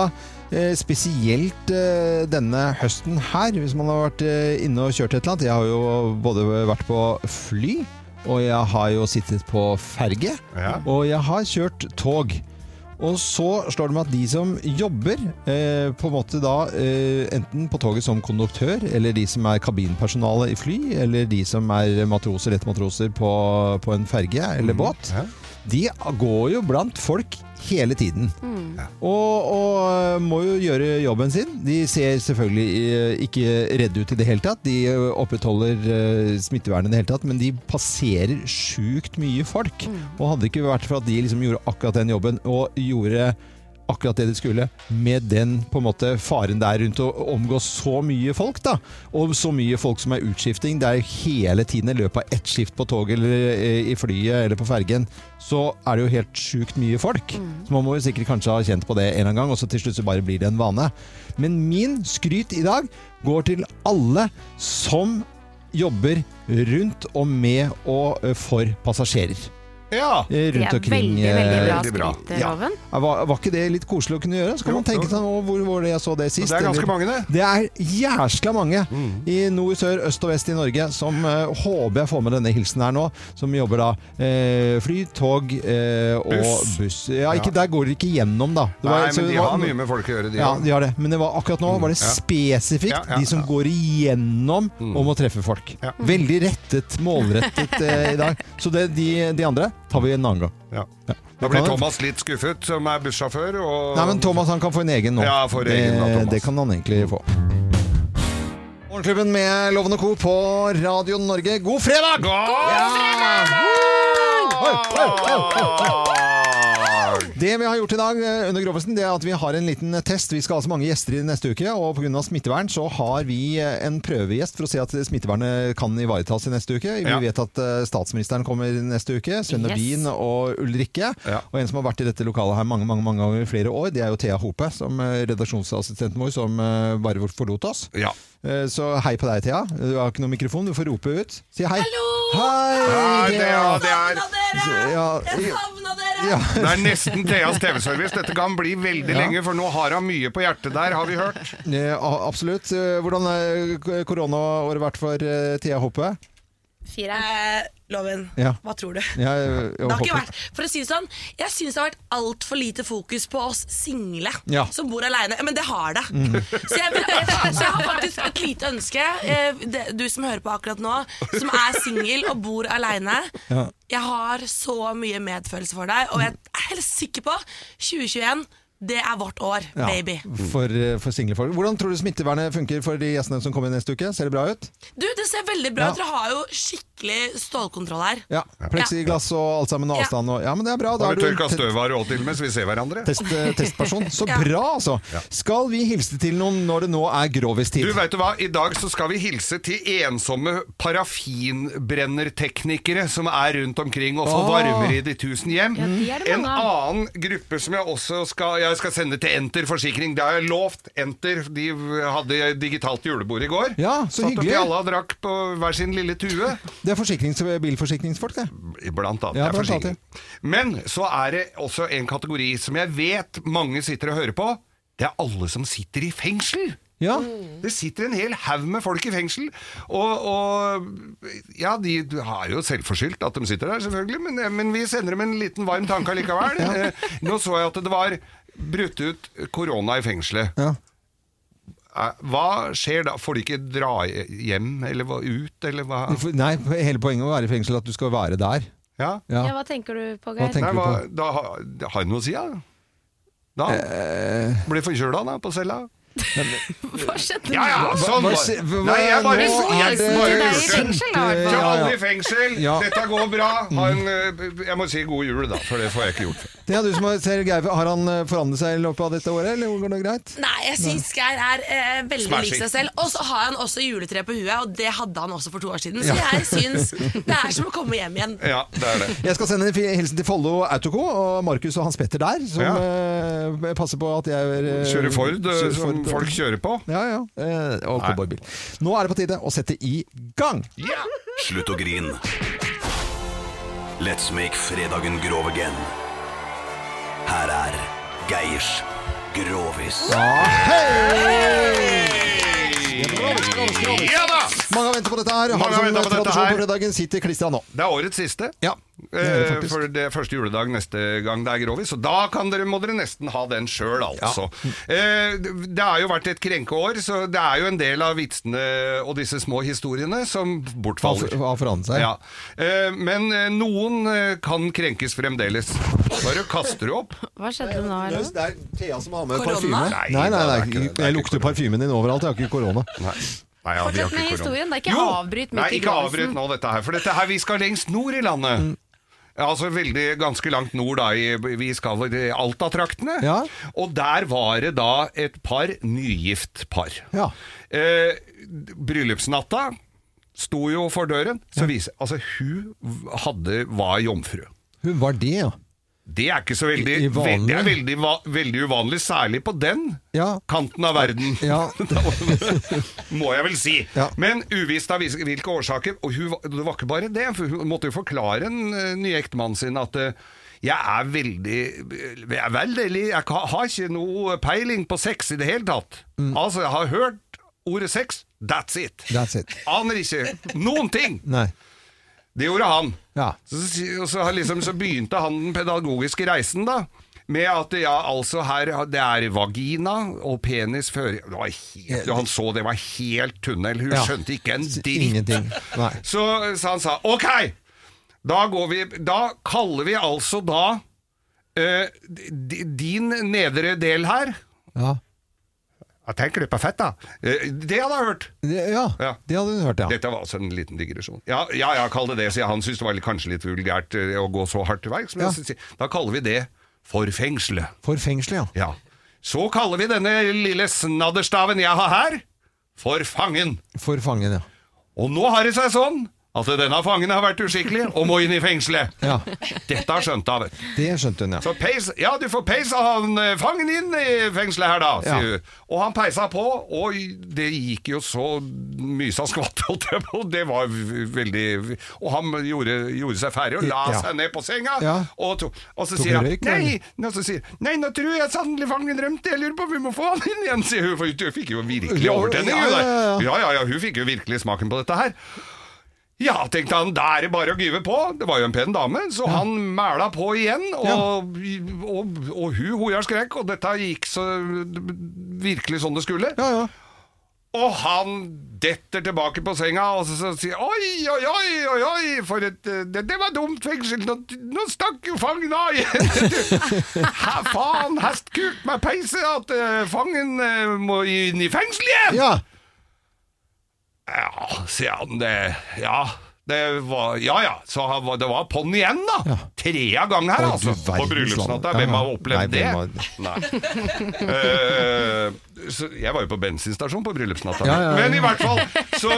eh, spesielt eh, denne høsten her, hvis man har vært inne og kjørt et eller annet. Jeg har jo både vært på fly, og jeg har jo sittet på ferge, Ja. og jeg har kjørt tog. Og så slår det meg at de som jobber eh, på en måte da eh, enten på toget som konduktør, eller de som er kabinpersonale i fly, eller de som er matroser, lettmatroser på, på en ferge eller båt, Ja. de går jo blant folk hele tiden. Og, og må jo gjøre jobben sin. De ser selvfølgelig eh, ikke redde ut i det hele tatt. De eh, opprettholder eh, smittevernet i det hele tatt, men de passerer sjukt mye folk. Og hadde det ikke vært for at de liksom gjorde akkurat den jobben, og gjorde akkurat det de skulle, med den på en måte faren der rundt å omgås så mye folk, da. Og så mye folk som er utskifting. Det er hele tiden i løpet av ett skift på toget eller eh, i flyet eller på fergen, så er det jo helt sjukt mye folk. Så man må jo sikkert kanskje ha kjent på det en eller annen gang, og så til slutt så bare blir det en vane. Men min skryt i dag går til alle som jobber rundt og med og eh, for passasjerer. Ja. eh, Det er omkring. veldig, veldig eh, bra veldig Ja. Loven. ja, Var, var ikke det litt koselig å kunne gjøre? Så kan Jo, man tenke seg nå, hvor var det jeg så det sist? Det er ganske eller- mange, det. Det er jæskla mange i nord, sør, øst og vest i Norge som uh, håper jeg får med denne hilsen her nå, som jobber da uh, fly, tog uh, og Buss. buss. Ja, ikke, Ja. Der går det ikke gjennom, da. Det var- Nei, men de var- har mye med folk å gjøre, de ja, de har det. Men det var akkurat nå var det ja. spesifikt Ja, ja, de som ja. går igjennom om å treffe folk. Ja. Veldig rettet, målrettet [laughs] i dag. Så det, de, de andre tar vi en annen gang. Ja. Ja. Da blir Thomas litt skuffet, som er bussjåfør. Og Nei, men Thomas han kan få en egen nå. Ja, for egen da, det, kan han egentlig få. Morgenklubben med Lovende Co. på Radio Norge. God fredag! Det vi har gjort i dag eh, under Grovesen, det er at vi har en liten test. Vi skal ha så mange gjester i neste uke, og pga. smittevern så har vi eh, en prøvegjest for å se at smittevernet kan ivaretas i neste uke. Vi Ja. vet at eh, statsministeren kommer neste uke. Svenne Yes. Og Ulrikke. Ja. Og en som har vært i dette lokalet her mange mange, mange ganger i flere år, det er jo Thea Hope, som eh, redaksjonsassistenten vår, som eh, bare forlot oss. Ja. Eh, Så hei på deg, Thea. Du har ikke noen mikrofon, du får rope ut. Si hei. Hallo! Hei, Nei, Thea! er, det er Savna dere! Jeg savna dere! Ja. Det er nesten Theas TV-service. Dette kan bli veldig Ja. lenge, for nå har han mye på hjertet der, har vi hørt. Ja, Absolutt. Eh, Hvordan har koronaåret vært for eh, Thea Hoppe? Eh, loven, Ja. hva tror du? Ja, jeg, jeg Det har ikke vært, for å si det sånn Jeg syns det har vært altfor lite fokus på oss single Ja. som bor aleine. Men det har det. Mm. Så, jeg, så jeg har faktisk et lite ønske. Eh, det- Du som hører på akkurat nå, som er singel og bor aleine. Ja. Jeg har så mye medfølelse for deg, og jeg er helt sikker på 2021. Det er vårt år, Ja, baby. For, eh, for single folk. Hvordan tror du smittevernet funker for de gjestene som kommer neste uke? Ser det bra ut? Du, Det ser veldig bra Ja. ut. Dere har jo skikkelig stålkontroll her. Ja. Pleksiglass og alt sammen og avstand og Ja, men det er bra. Da Har er du tørka støv av råd til mens vi ser hverandre? test, eh, testperson. Så [laughs] bra, altså! Skal vi hilse til noen når det nå er grovistid? Du vet du hva, I dag så skal vi hilse til ensomme parafinbrennerteknikere som er rundt omkring og får varmer i de tusen hjem. Ja, en annen gruppe som jeg også skal, jeg skal sende til Enter forsikring. Det har jeg lovt. Enter de hadde digitalt julebord i går. Ja, så Satt oppi hyggelig. alle og drakk på hver sin lille tue. Det er forsikrings bilforsikringsfolk, det. Blant annet. Ja, blant annet, Men så er det også en kategori som jeg vet mange sitter og hører på. Det er alle som sitter i fengsel. Ja. Det sitter en hel haug med folk i fengsel. Og, og ja, de har jo selvforskyldt at de sitter der, selvfølgelig, men, men vi sender dem en liten varm tanke allikevel. ja. Nå så jeg at det var brutt ut korona i fengselet. ja. Eh, Hva skjer da? Får de ikke dra hjem, eller ut, eller hva? Nei, hele poenget med å være i fengsel er at du skal være der. Ja. Ja. Ja, hva tenker du på, Hva Geir? tenker Nei, du hva, på? da har jeg noe å si, da? Da Eh, blir forkjøla da, på cella. Hva skjedde Ja, ja, sånn var Nei, jeg bare, er jeg bare Det er i fengsel, da. i hvert Ja, ja. alle i fengsel, dette går bra. Ha en, eh, jeg må si god jul, da, for det får jeg ikke gjort. Ja, du som har- ser Geir, har han eh, forandret seg i løpet av dette året, eller går det greit? Nei, jeg syns Geir er eh, veldig lik seg selv. Og så har han også juletre på huet, og det hadde han også for to år siden. Så jeg syns det er som å komme hjem igjen. [laughs] Ja, det er det. Jeg skal sende en hilsen til Follo Autoco og Markus og Hans Petter der, som Ja. eh, passer på at jeg Kjører Ford, kjører Ford. Folk kjører på. Ja, ja. Eh, og cowboybil. Nå er det på tide å sette i gang. Ja. Slutt å grin. Let's make fredagen grov again. Her er Geirs Grovis. Ja hei! Ja da! Mange har ventet på dette her. Mange Har som ventet på dette tradisjon her. på fredagen sitter Christian nå. Det er årets siste. Ja, det det Eh. For det er første juledag neste gang det er grovis, og da kan dere, må dere nesten ha den sjøl, altså. Ja. det det har jo vært et krenkeår, så det er jo en del av vitsene og disse små historiene som bortfaller. har forandret seg. Ja. Eh, Men eh, noen eh, kan krenkes fremdeles. Bare kaster du opp. [laughs] Hva skjedde nå? nå? Det er Thea som har med Korona? parfyme. Nei, Nei, nei, nei, jeg lukter parfymen din overalt. Jeg har ikke korona. Nei. Nei, ja, Fortsett med historien. Det er ikke Jo! avbryt midt Nei, ikke avbryt nå dette her, for dette her, vi skal lengst nord i landet. Mm. Ja, Altså veldig, ganske langt nord da, i, vi skal i Alta-traktene. Ja. Og der var det da et par, nygift par. Ja. Eh, bryllupsnatta sto jo for døren, så viser, altså hun hadde, var jomfru. Hun var det, ja. Det er ikke så veldig, I- i det er veldig, va- veldig uvanlig, særlig på den Ja. kanten av verden. Ja. [laughs] [laughs] Må jeg vel si. Ja. Men uvisst av hvilke årsaker. Og hun, det var ikke bare det, for hun måtte jo forklare den eh, nye ektemannen sin at eh, jeg er veldig Jeg, er veldig, jeg har ikke noe peiling på sex i det hele tatt. Mm. Altså, jeg har hørt ordet sex. That's it. That's it. Aner ikke noen ting. Nei. Det gjorde han. Ja. Så, så, har liksom, så begynte han den pedagogiske reisen, da. Med at ja, altså her Det er vagina og penis før det var helt, Han så det var helt tunnel. Hun Ja. skjønte ikke en dritt. Så, så han sa OK, da går vi Da kaller vi altså da uh, din nedre del her Ja. Jeg tenker du på fett, da? Eh, det hadde jeg hørt. Ja. Ja. det hadde hun hørt, ja. Dette var altså en liten digresjon. Ja, ja, ja kall det det, sier han. Syns det var kanskje litt vulgært eh, å gå så hardt til verks. Men Ja. da kaller vi det for fengselet. For fengselet, ja. Ja. Så kaller vi denne lille snadderstaven jeg har her, for fangen. For fangen, ja. Og nå har det seg sånn At denne fangen har vært uskikkelig og må inn i fengselet. [laughs] Ja, Dette har skjønt hun, det skjønte hun, ja. Så peis, ja, du får peisa han eh, fangen inn i fengselet her, da, sier Ja. hun. Og han peisa på, og det gikk jo så mysa skvatt, holdt jeg på. Det var veldig Og han gjorde, gjorde seg ferdig og la Ja. seg ned på senga. Og, to, og så Tok sier han røyk, nei, så sier, nei, nå tror jeg sannelig fangen rømte. Jeg lurer på vi må få han inn igjen, sier hun. For hun fikk jo virkelig overtenning, hun der. ja, ja. Ja, ja, ja, hun fikk jo virkelig smaken på dette her. Ja, tenkte han, da er det bare å gyve på. Det var jo en pen dame, så han mæla på igjen. Og, og, og hun hoia skrek, og dette gikk så virkelig sånn det skulle. Ja, ja. Og han detter tilbake på senga og så, så sier Oi, oi, oi, oi, oi, for et eh, Det, det var dumt fengsel. Nå, nå stakk jo fangen av igjen. [laughs] Hæ, faen, hestkuk meg peise at uh, fangen uh, må inn i fengsel igjen! Ja, Ja, sier han det Ja, det var Ja ja, så det var på'n igjen, da. Trea gang her, altså. På bryllupsnatta. Hvem har opplevd Nei, det? hvem [laughs] Nei. [laughs] [laughs] Så jeg var jo på bensinstasjon på bryllupsnatta. Ja, ja, ja. Men i hvert fall så,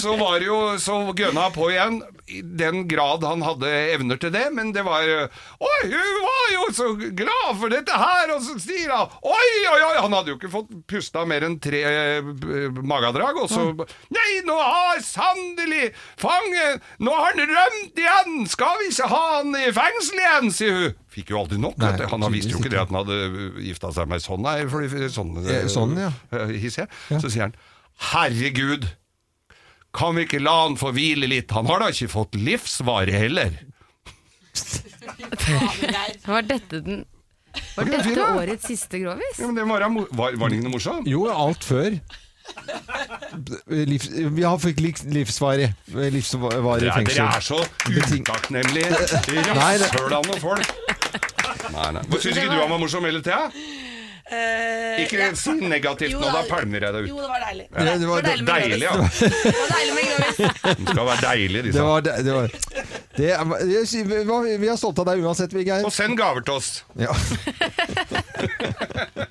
så var det jo Så gønna på igjen, i den grad han hadde evner til det. Men det var Oi, hun var jo så glad for dette her! Og så sier han Oi, oi, oi! Han hadde jo ikke fått pusta mer enn tre eh, magedrag. Og så Nei, nå har sannelig fangen Nå har han rømt igjen! Skal vi ikke ha han i fengsel igjen, sier hun. Fikk jo aldri nok. Nei. Han visste jo ikke det at han hadde gifta seg med sånn, nei, fordi sånn, Eh, sånn, ja. eh, Ja. Så sier han Herregud, kan vi ikke la han få hvile litt? Han har da ikke fått livsvarig heller. [laughs] Var dette den Var dette årets siste grovis? Ja, men det var, var, var det ikke noe morsomt? Jo, alt før. Livs, vi har fikk livs, livsvarig livsvarig er, fengsel. dere er så utakknemlige [laughs] Nei, det- rasshøl av noen folk. Nei, nei. Syns ikke du han var morsom hele tida? Uh, Ikke ja. si negativt Jo nå, da pælmer jeg deg ut. Jo, det var deilig. Ja, det var deilig var Deilig, ja. Det var deilig med grovis. [laughs] De skal være deilige, Det disse. var, det, det var det, er- vi, vi er stolte av deg uansett, vi, Geir. Og send gaver til oss. Ja. [laughs]